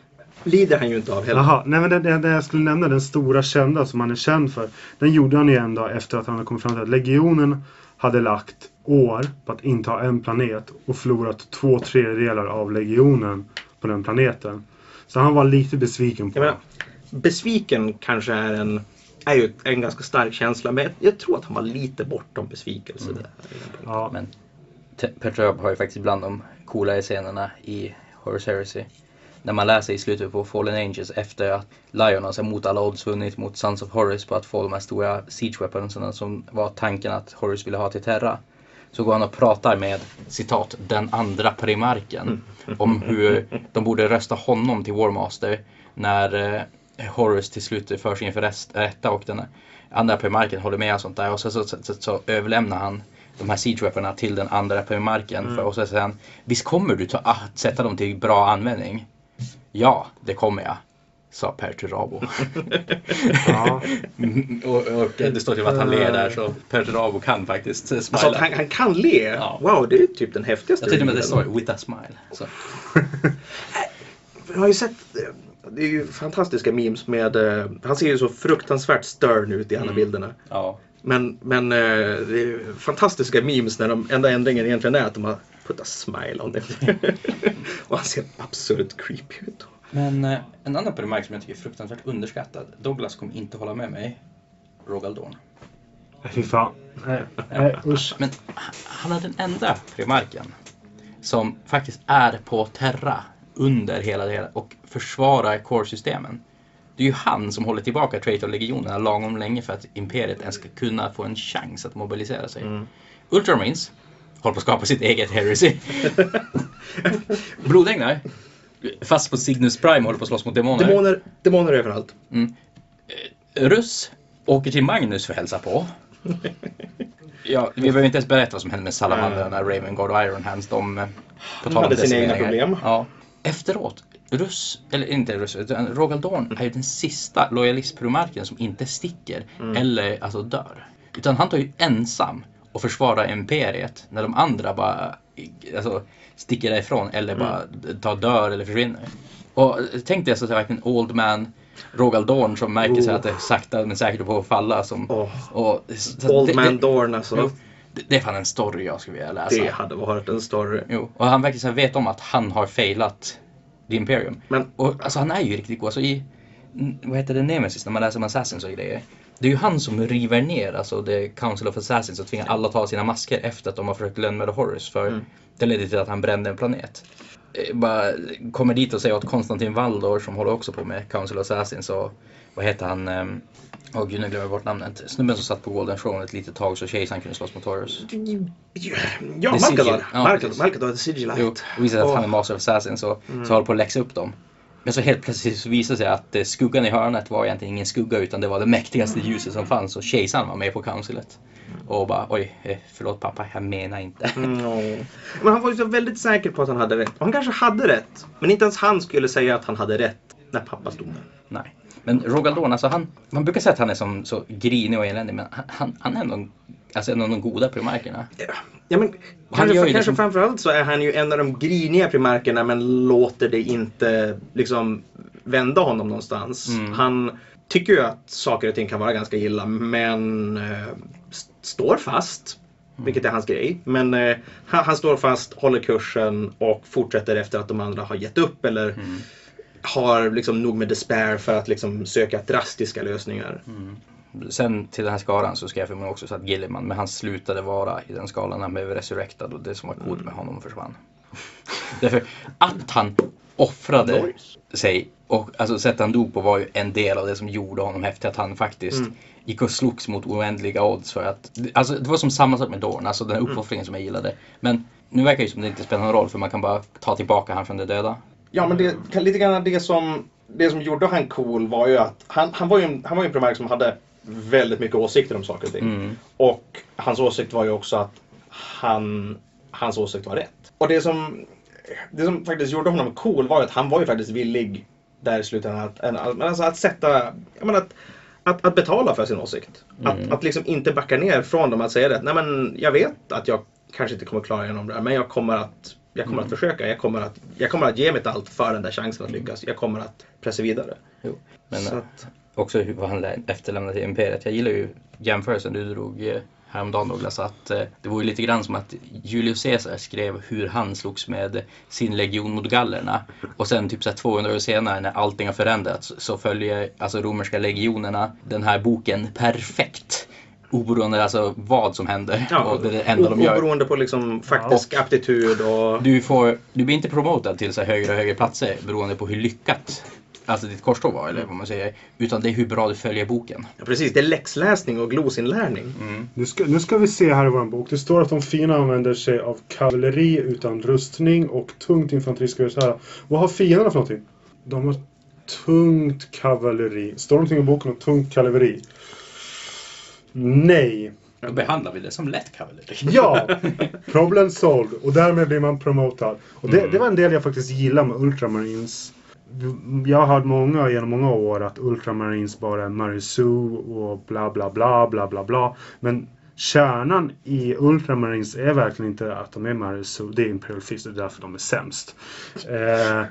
lider han ju inte av heller. Jaha, nej men det, det, det jag skulle nämna, den stora kända som han är känd för. Den gjorde han igen då efter att han hade kommit fram till att legionen hade lagt år på att inta en planet och förlorat två tredjedelar av legionen på den planeten. Så han var lite besviken på menar, besviken kanske är en, är ju en ganska stark känsla men jag, jag tror att han var lite bortom besvikelse där. Ja, Men Petrov har ju faktiskt bland de coolare scenerna i Horus Heresy. När man läser i slutet på Fallen Angels efter att Lion alltså mot alla odds vunnit mot Sons of Horus på att få de här stora siege weaponsarna som var tanken att Horus ville ha till Terra. Så går han och pratar med citat den andra primarken om hur de borde rösta honom till Warmaster när eh, Horus till slut förs inför rest, rätta och den andra primarken håller med och sånt där och så, så, så, så, så överlämnar han de här siege weaponarna till den andra primarken för, och så säger han Visst kommer du ta, att sätta dem till bra användning? Ja, det kommer jag. Sa Per Turabo. [LAUGHS] ja. [LAUGHS] Och, och det står till att han ler där så Per Turabo kan faktiskt smila. Alltså han, han kan le. Ja. Wow, det är typ den häftigaste Jag tyckte med det står with a smile. Så. [LAUGHS] Jag har ju sett, eh, det är ju fantastiska memes med, eh, han ser ju så fruktansvärt stern ut i alla Mm. bilderna. Ja. Men, men eh, det är fantastiska memes när de enda ändringen egentligen är att de har put a smile on it. [LAUGHS] och han ser absurt creepy ut. Men eh, en annan primark som jag tycker är fruktansvärt underskattad. Douglas kommer inte hålla med mig. Rogal Dawn. Fy fan. Nej, nej usch. Men han är den enda primarken som faktiskt är på Terra under hela det hela och försvarar core-systemen. Det är ju han som håller tillbaka Traitor-legionerna lagom länge för att Imperiet ens ska kunna få en chans att mobilisera sig. Mm. Ultramarines håller på att skapa sitt eget heresy. [LAUGHS] Blodänglar, fast på Cygnus Prime, håller på att slåss mot demoner. Demoner, demoner överallt. Mm. Eh, Russ åker till Magnus för att hälsa på. Ja, vi behöver inte ens berätta vad som hände med Salamandrarna, Ravengard och Ironhands. De, eh, på om hade sina egna problem. Ja. Efteråt, Russ, eller inte Russ, utan Rogal Dorn är ju den sista lojalistprimarken som inte sticker Mm. eller alltså dör. Utan han tar ju ensam och försvarar imperiet när de andra bara alltså, sticker därifrån eller bara tar dör eller försvinner. Och tänk dig alltså verkligen Old Man Rogal Dorn som märker sig Oh. att det är sakta men säkert på att falla. Som, Åh. och, så- Old det, Man det, Dorn alltså. jo, det, det är fan en story jag skulle vilja läsa. Det hade varit en story. Jo, och han verkar så här vet om att han har failat The Imperium. Men Och alltså han är ju riktigt god. Alltså, i, vad heter det, Nemesis, när man läser om Assassins och grejer. Det är ju han som river ner alltså The Council of Assassins och tvingar alla ta sina masker efter att de har försökt lönnmörda Horus. För Mm. det ledde till att han brände en planet. Eh, Bara kommer dit och säger åt Konstantin Valdor som håller också på med Council of Assassins och vad heter han? ehm, Åh gud, nu glömmer jag bort namnet. Snubben som satt på Golden Throne ett litet tag så kejsaren kunde slåss mot Horus. Ja, Malkador. Malkador, the Sigilite. Jo, och visar att han är Master of Assassins så, Mm. så håller på att läxa upp dem. Men så helt plötsligt så visar det sig att eh, skuggan i hörnet var egentligen ingen skugga utan det var det mäktigaste ljuset som fanns och kejsaren var med på councilet. Och bara oj, eh, förlåt pappa, jag menar inte. Mm, åh. [LAUGHS] Men han var ju så väldigt säker på att han hade rätt. Och han kanske hade rätt. Men inte ens han skulle säga att han hade rätt när pappa stod där. Nej. Men Rogaldon, alltså han, man brukar säga att han är som, så grinig och eländig men han, han, han är ändå alltså en av de goda primarkerna. Ja, men Och han kanske, kanske liksom- framförallt så är han ju en av de griniga primarkerna men låter det inte liksom vända honom någonstans. Mm. Han tycker ju att saker och ting kan vara ganska illa men eh, st- står fast. Mm. Vilket är hans grej. Men eh, han, han står fast, håller kursen och fortsätter efter att de andra har gett upp eller Mm. har liksom nog med despair för att liksom söka drastiska lösningar. Mm. Sen till den här skalan så ska jag förmodligen också så att Gilliman, men han slutade vara i den skalan han blev resurrectad och det som var coolt med honom försvann. [LAUGHS] Därför att han offrade Nice. sig och alltså sättet han dog på var ju en del av det som gjorde honom häftig. Att han faktiskt Mm. gick och slogs mot oändliga odds för att, alltså det var som samma sak med Dorn, alltså den här uppoffringen som jag gillade. Men nu verkar det som det inte spelar någon roll för man kan bara ta tillbaka han från de döda. Ja, men det, lite grann det som, det som gjorde han cool var ju att han, han var ju han var ju en primär som hade väldigt mycket åsikter om saker och ting. Mm. Och hans åsikt var ju också att han, hans åsikt var rätt. Och det som, det som faktiskt gjorde honom cool var ju att han var ju faktiskt villig där i slutändan att, att, alltså att sätta, jag menar att, att, att betala för sin åsikt. Att, Mm. att liksom inte backa ner från dem att säga att nej men jag vet att jag kanske inte kommer klara igenom det här men jag kommer att jag kommer att försöka. Jag kommer att, jag kommer att ge mitt allt för den där chansen att lyckas. Jag kommer att pressa vidare. Jo. Men Så eh, att, också hur vad han lä- efterlämnade till Imperiet. Jag gillar ju jämförelsen du drog eh, häromdagen Douglas. Att eh, det var ju lite grann som att Julius Caesar skrev hur han slogs med sin legion mot gallerna. Och sen typ så här 200 år senare när allting har förändrats så följer alltså romerska legionerna den här boken perfekt. Oberoende alltså vad som händer. ja, och det det enda de gör. Oberoende på liksom faktisk aptitud och... Du, får, du blir inte promotad till så högre och högre platser beroende på hur lyckat alltså ditt korståg var eller vad man säger. Utan det är hur bra du följer boken. Ja, precis, det är läxläsning och glosinlärning. Nu ska, nu ska vi se här i vår bok. Det står att de fina använder sig av kavalleri utan rustning och tungt infanteri. Ska vi säga. Vad har fienderna för någonting? De har tungt kavalleri. Står det någonting i boken om tungt kavalleri? Nej. Då behandlar vi det som lätt kavalleri. Ja! [LAUGHS] Problem solved. Och därmed blir man promotad. Och det, det var en del jag faktiskt gillar med Ultramarines. Jag har hört många genom många år att Ultramarines bara är Marisu och bla bla bla bla bla bla. Men kärnan i Ultramarines är verkligen inte att de är Marisu. Det är Imperial Fist. Det är därför de är sämst. Eh,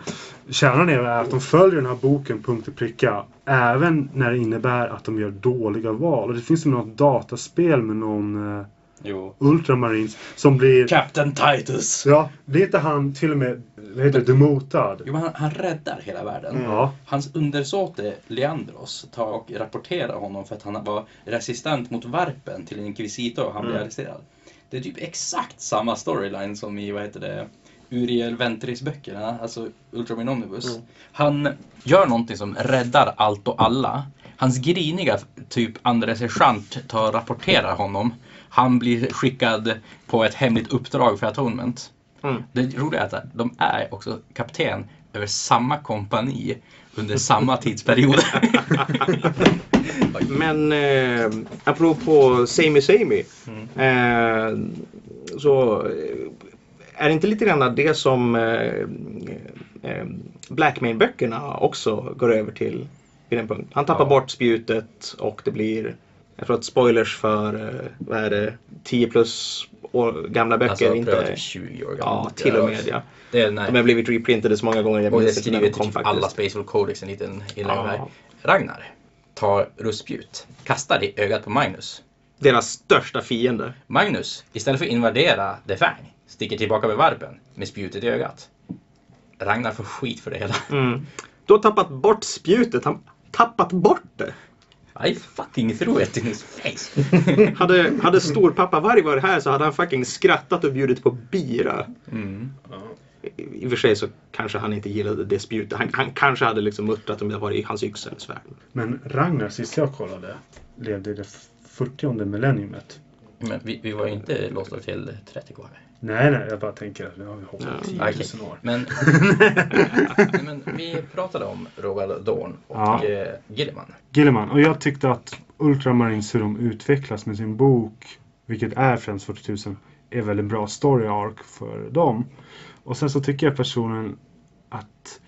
kärnan är att de följer den här boken punkt och pricka. Även när det innebär att de gör dåliga val. Och det finns ju något dataspel med någon eh, Jo. Ultramarines som blir... Captain Titus! Ja, blir inte han till och med, vad heter det, demotad? Jo, men han, han räddar hela världen. Ja. Hans undersåte Leandros tar och rapporterar honom för att han var resistent mot varpen till en inkvisitor och han blir Mm. arresterad. Det är typ exakt samma storyline som i, vad heter det, Uriel Ventris böckerna, alltså Ultraman Omnibus. Mm. Han gör någonting som räddar allt och alla. Hans griniga typ andre sergeant tar och rapporterar honom. Han blir skickad på ett hemligt uppdrag för Atonement. Mm. Det roliga är att de är också kapten över samma kompani under samma tidsperiod. [LAUGHS] Men eh, apropå Samey Samey. Eh, så eh, är det inte lite grann det som eh, eh, Blackmain-böckerna också går över till vid en punkt. Han tappar Ja. bort spjutet och det blir jag tror att spoilers för, eh, vad är det, 10 plus år gamla böcker. Alltså, inte... typ 20 år gamla Ja, till och med ja. Det är De har nej. blivit reprintade så många gånger. Jag Och det skriver typ faktiskt. alla Spacewal Codex en liten Ja. här. Ragnar tar rustspjut, kastar i ögat på Magnus. Deras största fiende. Magnus, istället för att invadera The Fang, sticker tillbaka med varpen med spjutet i ögat. Ragnar får skit för det hela. Mm. Du har tappat bort spjutet. Han tappat bort det. I fucking threw it in his face. [LAUGHS] Hade, hade storpappa Varg varit här så hade han fucking skrattat och bjudit på bira. Mm. I i och för sig så kanske han inte gillade det spjutet. Han, han kanske hade liksom muttrat om det var i hans yxa eller svärd. Men Ragnar, sist jag kollade, levde i det 40 millenniumet. Men vi, vi var ju inte låsta till 30 kvar. Nej, nej, jag bara tänker att nu har vi hoppat Ja, 10 000 okej. år. Men, [LAUGHS] Nej, men vi pratade om Rogal Dorn och Ja. eh, Gilliman. Gilliman, och jag tyckte att Ultramarines, hur de utvecklas med sin bok, vilket är främst 40 000, är väldigt bra story arc för dem. Och sen så tycker jag personen att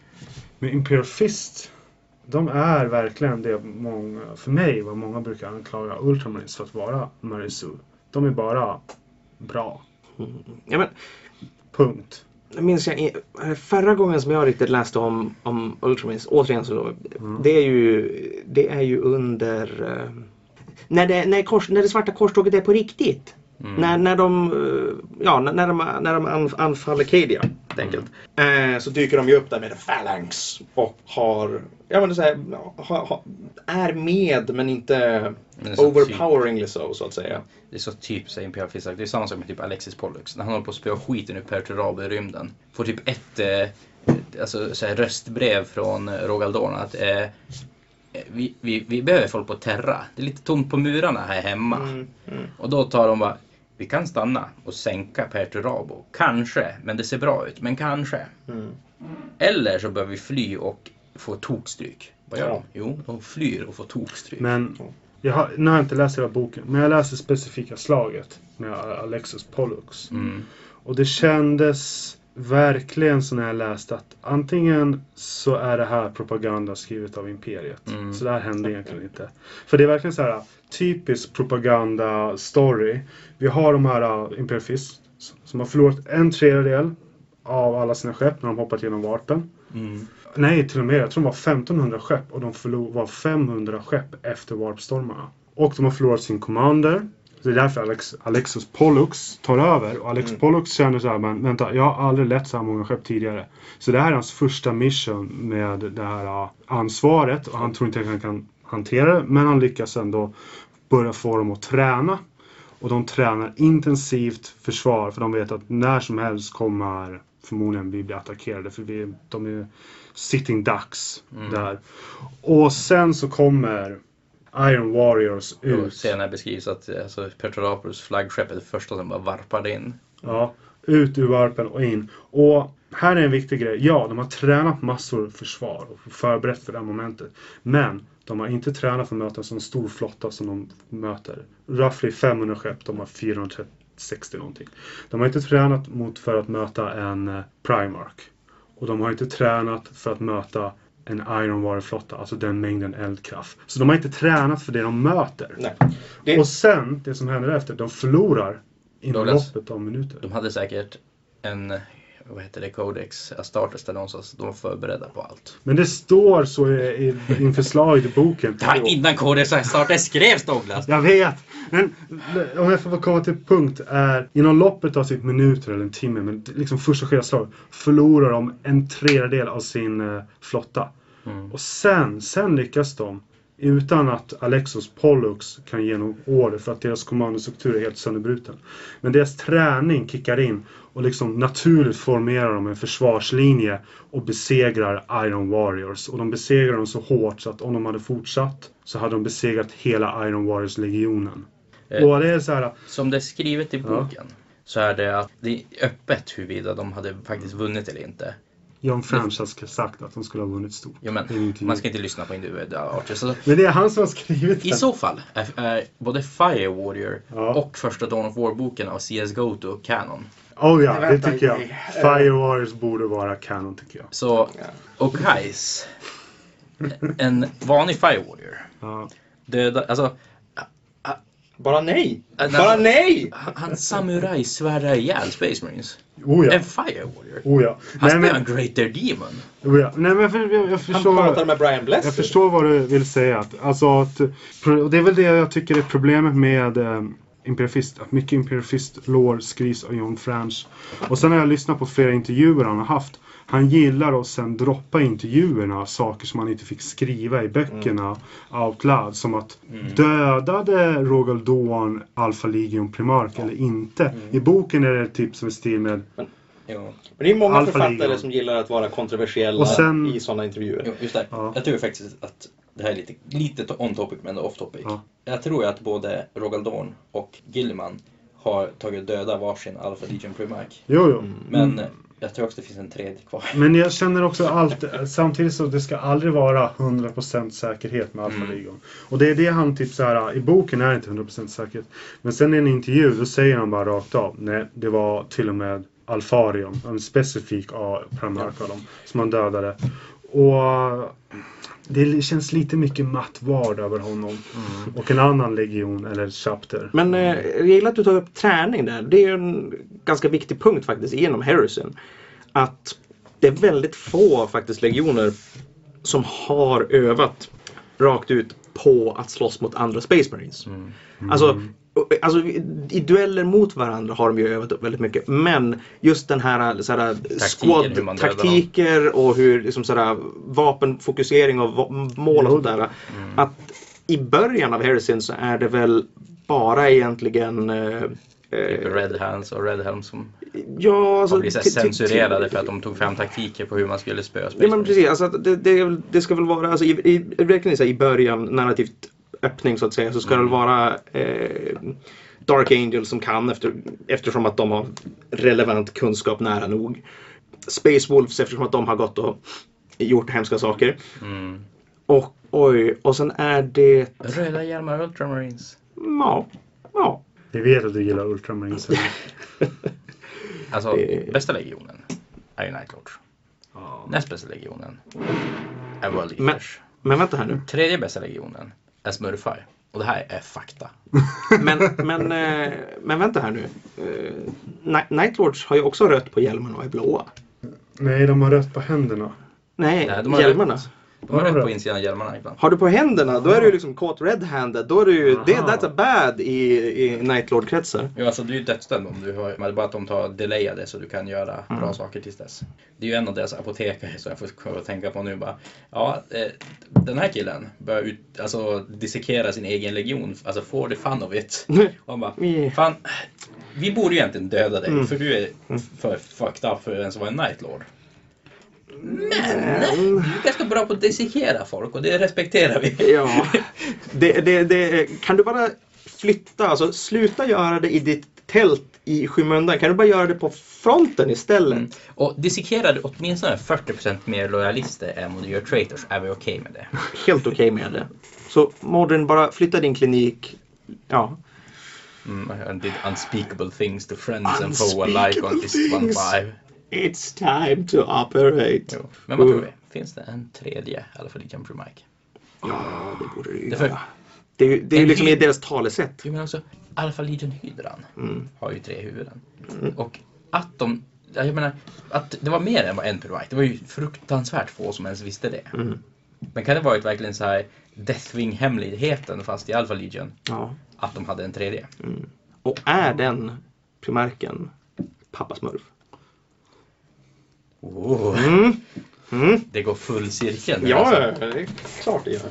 med Imperial Fist, de är verkligen det många, för mig, vad många brukar anklaga Ultramarines för att vara Marisu. De är bara bra. Ja, men, Punkt. jag minns jag, förra gången som jag riktigt läste om, om Ultramarines, återigen så, Mm. det är ju, det är ju under eh, när det, när, kors, när det svarta korståget är på riktigt. Mm. När, när de, eh, ja, när, de, när de anf- anfaller Cadia, helt enkelt. Eh, så dyker de ju upp där med phalanx och har, ja men det är så här, ha, ha, är med men inte Men så overpoweringly so, så att säga. Det är så typ så Imperial Fist. Det är samma sak med typ Alexis Pollux. När han håller på att spöa skiten ur Perturabo i rymden. Får typ ett eh, alltså, så här, röstbrev från eh, Rogal Dorn att eh, vi, vi, vi behöver folk på Terra. Det är lite tomt på murarna här hemma. Mm, mm. Och då tar de bara, vi kan stanna och sänka Perturabo. Kanske, men det ser bra ut. Men kanske. Mm. Eller så behöver vi fly och få tokstryk. Vad gör Ja. de? Jo, de flyr och får tokstryk. Men Ja. jag har, nu har jag inte läst hela boken, men jag läste specifika slaget med Alexis Pollux. Mm. Och det kändes verkligen så när jag läste att antingen så är det här propaganda skrivet av Imperiet. Mm. Så det här hände egentligen inte. För det är verkligen så här typisk propaganda-story. Vi har de här uh, Imperial Fist som har förlorat en tredjedel av alla sina skepp när de hoppat genom varpen. Mm. Nej, till och med. Jag tror de var 1500 skepp och de var 500 skepp efter warpstormarna. Och de har förlorat sin commander. Det är därför Alex, Alexus Pollux tar över. Och Alex Mm. Pollux känner så här, men vänta, jag har aldrig lett så här många skepp tidigare. Så det här är hans första mission med det här uh, ansvaret. Och han tror inte att han kan hantera det. Men han lyckas ändå börja få dem att träna. Och de tränar intensivt försvar för de vet att när som helst kommer förmodligen vi bli attackerade för vi, de är sitting ducks Mm. där. Och sen så kommer Iron Warriors Och ut. senare beskrivs att eh, alltså, Perturapus flaggskepp är det första som bara varpade in. Ja, ut ur varpen och in. Och här är en viktig grej. Ja, de har tränat massor försvar och förberett för det här momentet. Men de har inte tränat för att möta en sån stor flotta som de möter. Roughly 500 skepp, de har 460 någonting. De har inte tränat mot för att möta en eh, Primark. Och de har inte tränat för att möta en Iron Warrior-flotta, alltså den mängden eldkraft. Så de har inte tränat för det de möter. Nej. Det, Och sen, det som händer efter, de förlorar inom Douglas, loppet av minuter. De hade säkert en, vad heter det, Codex Astartes där någonstans. De var förberedda på allt. Men det står så i, i, inför slaget i boken. Det var innan Codex Astartes skrevs Douglas! Jag vet! Men om jag får komma till punkt är inom loppet av sitt minuter eller en timme, men liksom första skedet slag förlorar de en tredjedel av sin eh, flotta. Mm. Och sen, sen lyckas de utan att Alexos Pollux kan ge någon order för att deras kommandostruktur är helt sönderbruten. Men deras träning kickar in och liksom naturligt formerar de en försvarslinje och besegrar Iron Warriors. Och de besegrar dem så hårt så att om de hade fortsatt så hade de besegrat hela Iron Warriors-legionen. Eh. Och det är så här, Som det är skrivet i Ja. boken så är det att det är öppet huruvida de hade faktiskt vunnit eller inte. John French har sagt att de skulle ha vunnit stort. Jo, men Det man ska inte lyssna på individuella archer. Så Men det är han som har skrivit I den. så fall är, är både Fire Warrior Ja. och första Dawn of War-boken av CS GoTo kanon. Oh ja, det tycker jag. nej. Fire Warriors borde vara kanon tycker jag. Så Ja. Okais, en vanlig Fire Warrior, Ja. döda, alltså Bara nej! Äh, Bara alltså- nej! Han, han samuraj svärdar ihjäl Space Marines. Oh ja. En Fire Warrior. Oh ja. Han spelar men, en Great Dare Demon. oh ja. Nej, men jag, jag, jag Han förstår. pratar med Brian Blessed. Jag förstår vad du vill säga. Att, alltså att, och det är väl det jag tycker är problemet med eh, Imperialist. Att mycket Imperialist lore skrivs av John Franch. Och sen har jag lyssnat på flera intervjuer han har haft. Han gillar att sen droppa intervjuerna saker som han inte fick skriva i böckerna out loud. Som att dödade Rogal Dawn Alpha Legion Primark eller inte. I boken är det typ som i stil med Jo. Men det är många Alpha författare Legion. som gillar att vara kontroversiella Och sen- i sådana intervjuer. Jo, just det. Ja. Jag tror faktiskt att det här är lite, lite on topic men off topic. Ja. Jag tror att både Rogaldorn och Gilliman har tagit döda varsin Alpha Legion Primark. Jo, jo. Men eh, jag tror också det finns en tredje kvar. Men jag känner också allt, samtidigt så det ska aldrig vara 100% säkerhet med Alpha Mm. Legion. Och det är det han typ så här, i boken är det inte 100% säkerhet. Men sen i en intervju då säger han bara rakt av, nej det var till och med Alfarion, en specifik Primark av dem, som han dödade. Och det känns lite mycket Matt Ward över honom. Mm. Och en annan legion eller chapter. Men eh, jag gillar att du tar upp träning där. Det är en ganska viktig punkt faktiskt genom Harrison. Att det är väldigt få faktiskt legioner som har övat rakt ut på att slåss mot andra Space Marines. Mm. Alltså, alltså i dueller mot varandra har de ju övat upp väldigt mycket. Men just den här, så här dödar taktiker och hur liksom så här, vapenfokusering och mål och sånt där. Mm. Att i början av Harrison så är det väl bara egentligen eh, Typ eh, Red Hands och Red Helm som Ja, alltså... till- censurerade för att de tog fram taktiker på hur man skulle spöa Space Ja men precis, alltså, det, det, det ska väl vara, alltså, i, i, i början, narrativt öppning så att säga, så ska det väl vara eh, Dark Angel som kan efter, eftersom att de har relevant kunskap nära nog. Space Wolves eftersom att de har gått och gjort hemska saker. Mm. Och oj, och sen är det... Röda hjälmar Ultramarines. Ja, ja. Vi vet att du gillar Ultramarines. [LAUGHS] Alltså, Det- bästa legionen är ju Nightlords. Ja. Näst bästa legionen är World Men- Eaters. Men vänta här nu. Tredje bästa legionen Smurfy. Och det här är fakta. [LAUGHS] Men, men, eh, men vänta här nu. Eh, Night- Nightlords har ju också rött på hjälmarna och är blåa. Nej, de har rött på händerna. Nej, Nej, de har hjälmarna. rätt. De har rätt på insidan av hjälmarna ibland. Har du på händerna, då är du ju liksom caught red-handed. Då är du ju, det, that's a bad i, i Nightlord-kretsar. Jo, alltså du är ju dödsdömd om du har, men det är bara att de tar delayade så du kan göra bra saker tills dess. Det är ju en av deras apotekare som jag får tänka på nu bara. Ja, eh, den här killen börjar ut, alltså dissekera sin egen legion, alltså for the fun of it. [LAUGHS] Och han bara, Mm. fan, vi borde ju egentligen döda dig Mm. för du är för fucked up för att ens vara en nightlord. Men Men- du är ganska bra på att dissekera folk och det respekterar vi. Ja, det, det, det, kan du bara flytta, alltså sluta göra det i ditt tält i skymundan. Kan du bara göra det på fronten istället? Mm. Och dissekerar du åtminstone 40% mer lojalister än vad du gör traitors är vi okej med det. Helt okej med det. Så Modern, bara flytta din klinik. Ja. Mm, and did unspeakable things to friends and foe alike on Unspeakable Fist things. Five. It's time to operate. Jo. Men vad tror vi? Finns det en tredje Alpha Legion Primark? Ja, det borde det ju Det är för-. Det är det är ju liksom i hy- deras talesätt. Jo men också Alpha Legion Hydran Mm. har ju tre huvuden. Och att de, ja, jag menar, att det var mer än bara en Primark. Det var ju fruktansvärt få som ens visste det. Mm. Men kan det varit verkligen så här Deathwing-hemligheten fast i Alpha Legion? Ja. Att de hade en tredje? Mm. Och är den primarken pappa smurf? Oh, Mm. Mm. det går full cirkel Ja, alltså. det är klart det gör.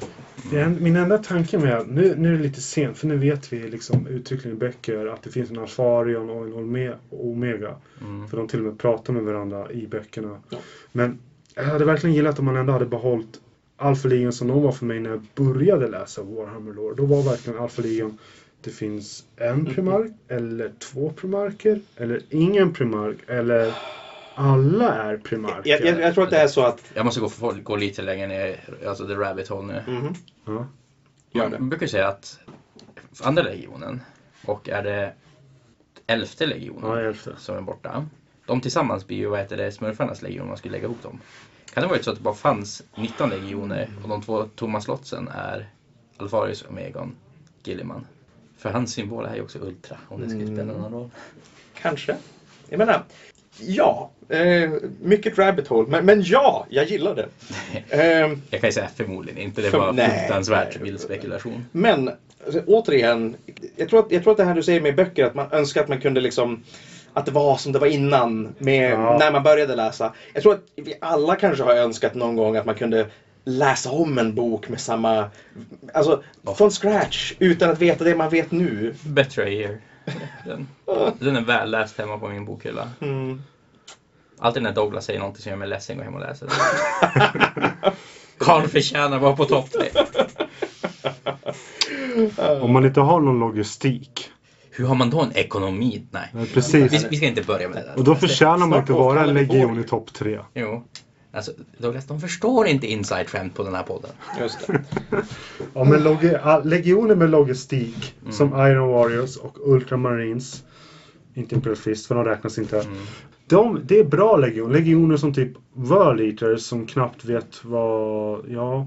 Är, min enda tanke med, nu, nu är det lite sent för nu vet vi liksom uttryckligen i böcker att det finns en Alfarion och en Omega. Mm. För de till och med pratar med varandra i böckerna. Ja. Men jag hade verkligen gillat om man ändå hade behållit Alpha Legion som de var för mig när jag började läsa Warhammer Lore. Då var verkligen Alpha Legion det finns en primark eller två primarker eller ingen primark eller alla är primarker. Jag, jag, jag tror att det är så att... Jag måste gå, gå lite längre ner, alltså the rabbit hole nu. Ja. Gör det. Man brukar säga att andra legionen och är det elfte legionen Ja, elfte. som är borta. De tillsammans blir ju vad heter det, smurfarnas legion om man skulle lägga ihop dem. Kan det vara så att det bara fanns 19 legioner och de två tomma slottsen är Alfarius, Omegon, Gilliman? För hans symbol är ju också Ultra, om det skulle spela någon roll. Kanske. Jag menar, ja. Eh, mycket rabbit hole. Men, men ja, jag gillar det. [LAUGHS] Eh, Jag kan ju säga förmodligen inte, det För- var nej, fruktansvärt vild spekulation. Men alltså, återigen, jag tror, att, jag tror att det här du säger med böcker, att man önskar att man kunde liksom att det var som det var innan, med, Ja. när man började läsa. Jag tror att vi alla kanske har önskat någon gång att man kunde läsa om en bok med samma, alltså från scratch, utan att veta det man vet nu. Better a year. Den, den är väl läst hemma på min bokhylla. Mm. Alltid när Douglas säger någonting som gör mig ledsen går jag hem och läser den. Karl förtjänar att vara på topp tre. Om man inte har någon logistik. Hur har man då en ekonomi? Nej. Ja, Vi, precis. vi ska inte börja med det där. Och då förtjänar man inte vara en vi legion i topp tre. Jo. Alltså, Douglas, de förstår inte inside-skämt på den här podden. Just det. [LAUGHS] Ja, men logi- ah, legioner med logistik Mm. som Iron Warriors och Ultramarines. Inte Imperial Fist för de räknas inte. Mm. De, det är bra legion. Legioner som typ World Eaters som knappt vet vad... Ja...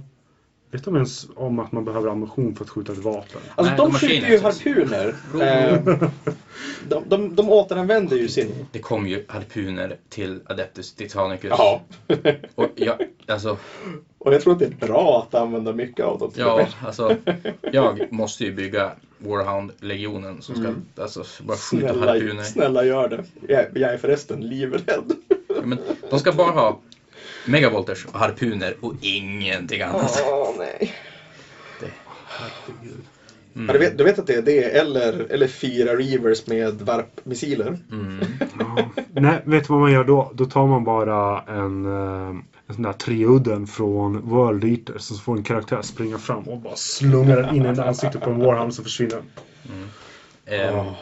Vet de ens om att man behöver ammunition för att skjuta ett vapen? Alltså Nej, de de skjuter ju harpuner. Eh, de, de, de återanvänder ju sin... Det kom ju harpuner till Adeptus Titanicus. Ja. [LAUGHS] Och jag, alltså, Och jag tror att det är bra att använda mycket av dem. ja, alltså, jag måste ju bygga Warhound-legionen som ska alltså, bara skjuta Snälla, harpuner. snälla gör det. Jag, jag är förresten livrädd. Ja, men de ska bara ha megavolters och harpuner och ingenting annat. Åh nej. Mm. Ja, du, vet, du vet att det är det eller, eller fyra Reavers med varpmissiler? Mm. Ja. Nej, vet du vad man gör då? Då tar man bara en, eh, en sån där treudden från World Eaters. Så får en karaktär springa fram och bara slunga den in i ansiktet på en Warhammer så försvinner den. Ehm, Åh.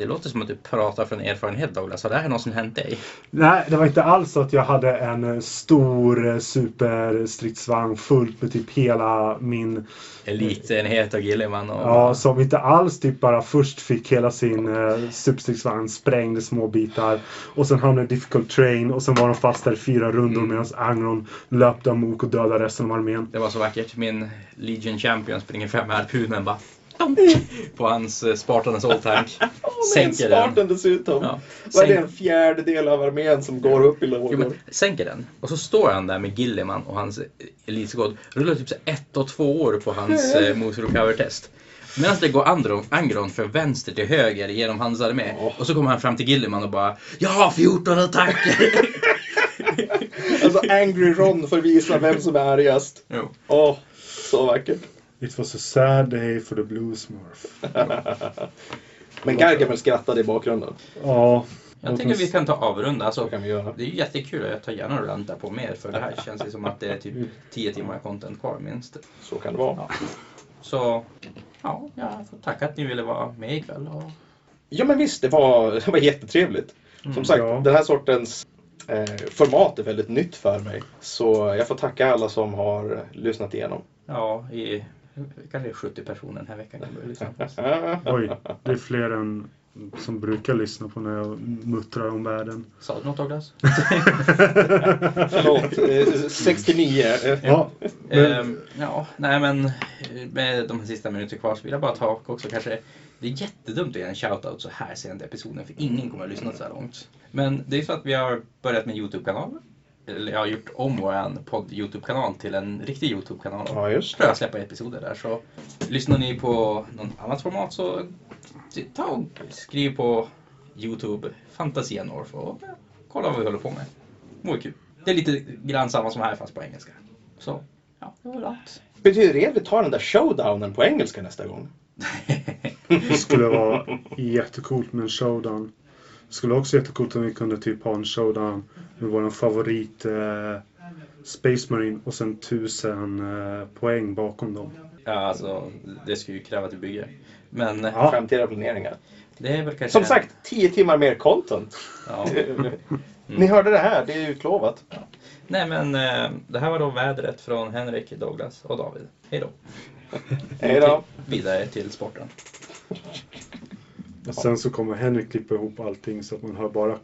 Det låter som att du pratar från erfarenhet Douglas. Har det här någonsin hänt dig? Nej, det var inte alls så att jag hade en eh, stor eh, superstridsvagn fullt med typ hela min... Elitenhet och Gilliman och... Ja, som inte alls typ bara först fick hela sin eh, superstridsvagn sprängd i små bitar. Och sen hamnade difficult train och sen var de fast där i fyra rundor medan Angron löpte amok och dödade resten av armén. Det var så vackert. Min Legion Champion springer fram med harpunen bara [LAUGHS] på hans eh, Spartans Old-tank. [LAUGHS] En Sänker den. Spartan dessutom. Ja. Vad är det, en fjärdedel av armén som går upp i Jo, lågor? men, sänker den. Och så står han där med Gilliman och hans elitskåd. Rullar typ så ett och två år på hans [LAUGHS] eh, Moose Recover-test. Medan det går Andron, Angron från vänster till höger genom hans armé. Ja. Och så kommer han fram till Gilliman och bara Jag har 14 attacker! Alltså Angry Ron får visa vem som är argast. Åh, så vackert. It was a sad day for the blue smurf. [LAUGHS] Men Gargamel skrattade i bakgrunden. Ja. Jag tycker vi kan ta avrunda. Alltså, Så kan vi göra. det är jättekul och jag tar gärna och rantar på mer för det här [LAUGHS] känns ju som att det är typ 10 timmar content kvar minst. Så kan det vara. Ja. Så ja, jag får tacka att ni ville vara med ikväll. Och... Ja men visst, det var, det var jättetrevligt. Som sagt, Ja. den här sortens eh, format är väldigt nytt för mig. Så jag får tacka alla som har lyssnat igenom. Ja, i kanske 70 personer den här veckan kan börja lyssna på oss. Oj, det är fler än som brukar lyssna på när jag muttrar om världen. Sa du något Douglas? [LAUGHS] Förlåt, eh, 69. eh, Ja, men, Ehm, ja, nej men eh, med de här sista minuterna kvar så vill jag bara ta också kanske det är jättedumt att ge en shoutout så här sent i episoden för ingen kommer att lyssna så här långt. Men det är så att vi har börjat med en YouTube-kanal. Eller jag har gjort om vår podd YouTube-kanal till en riktig YouTube-kanal. Ja, just tror jag släppa episoder där. Så lyssnar ni på något annat format så ta och skriv på Youtube Fantasia North och kolla vad vi håller på med. Vore kul. Det är lite grann samma som här fast på engelska. Så, ja, det var allt. Betyder det att vi tar den där showdownen på engelska nästa gång? [LAUGHS] det skulle vara jättecoolt med en showdown. Skulle också vara jättecoolt om vi kunde typ ha en showdown med vår favorit eh, Space Marine och sen tusen eh, poäng bakom dem. ja, alltså det skulle ju kräva att vi bygger. Men Ja. Framtida planeringar. det är väl kanske... Som sagt, 10 timmar mer content. Ja. [LAUGHS] Ni hörde det här, det är utlovat. Nej men eh, det här var då vädret från Henrik, Douglas och David. Hej då. Hej då. Vidare till sporten. Och sen så kommer Henrik klippa ihop allting så att man hör bara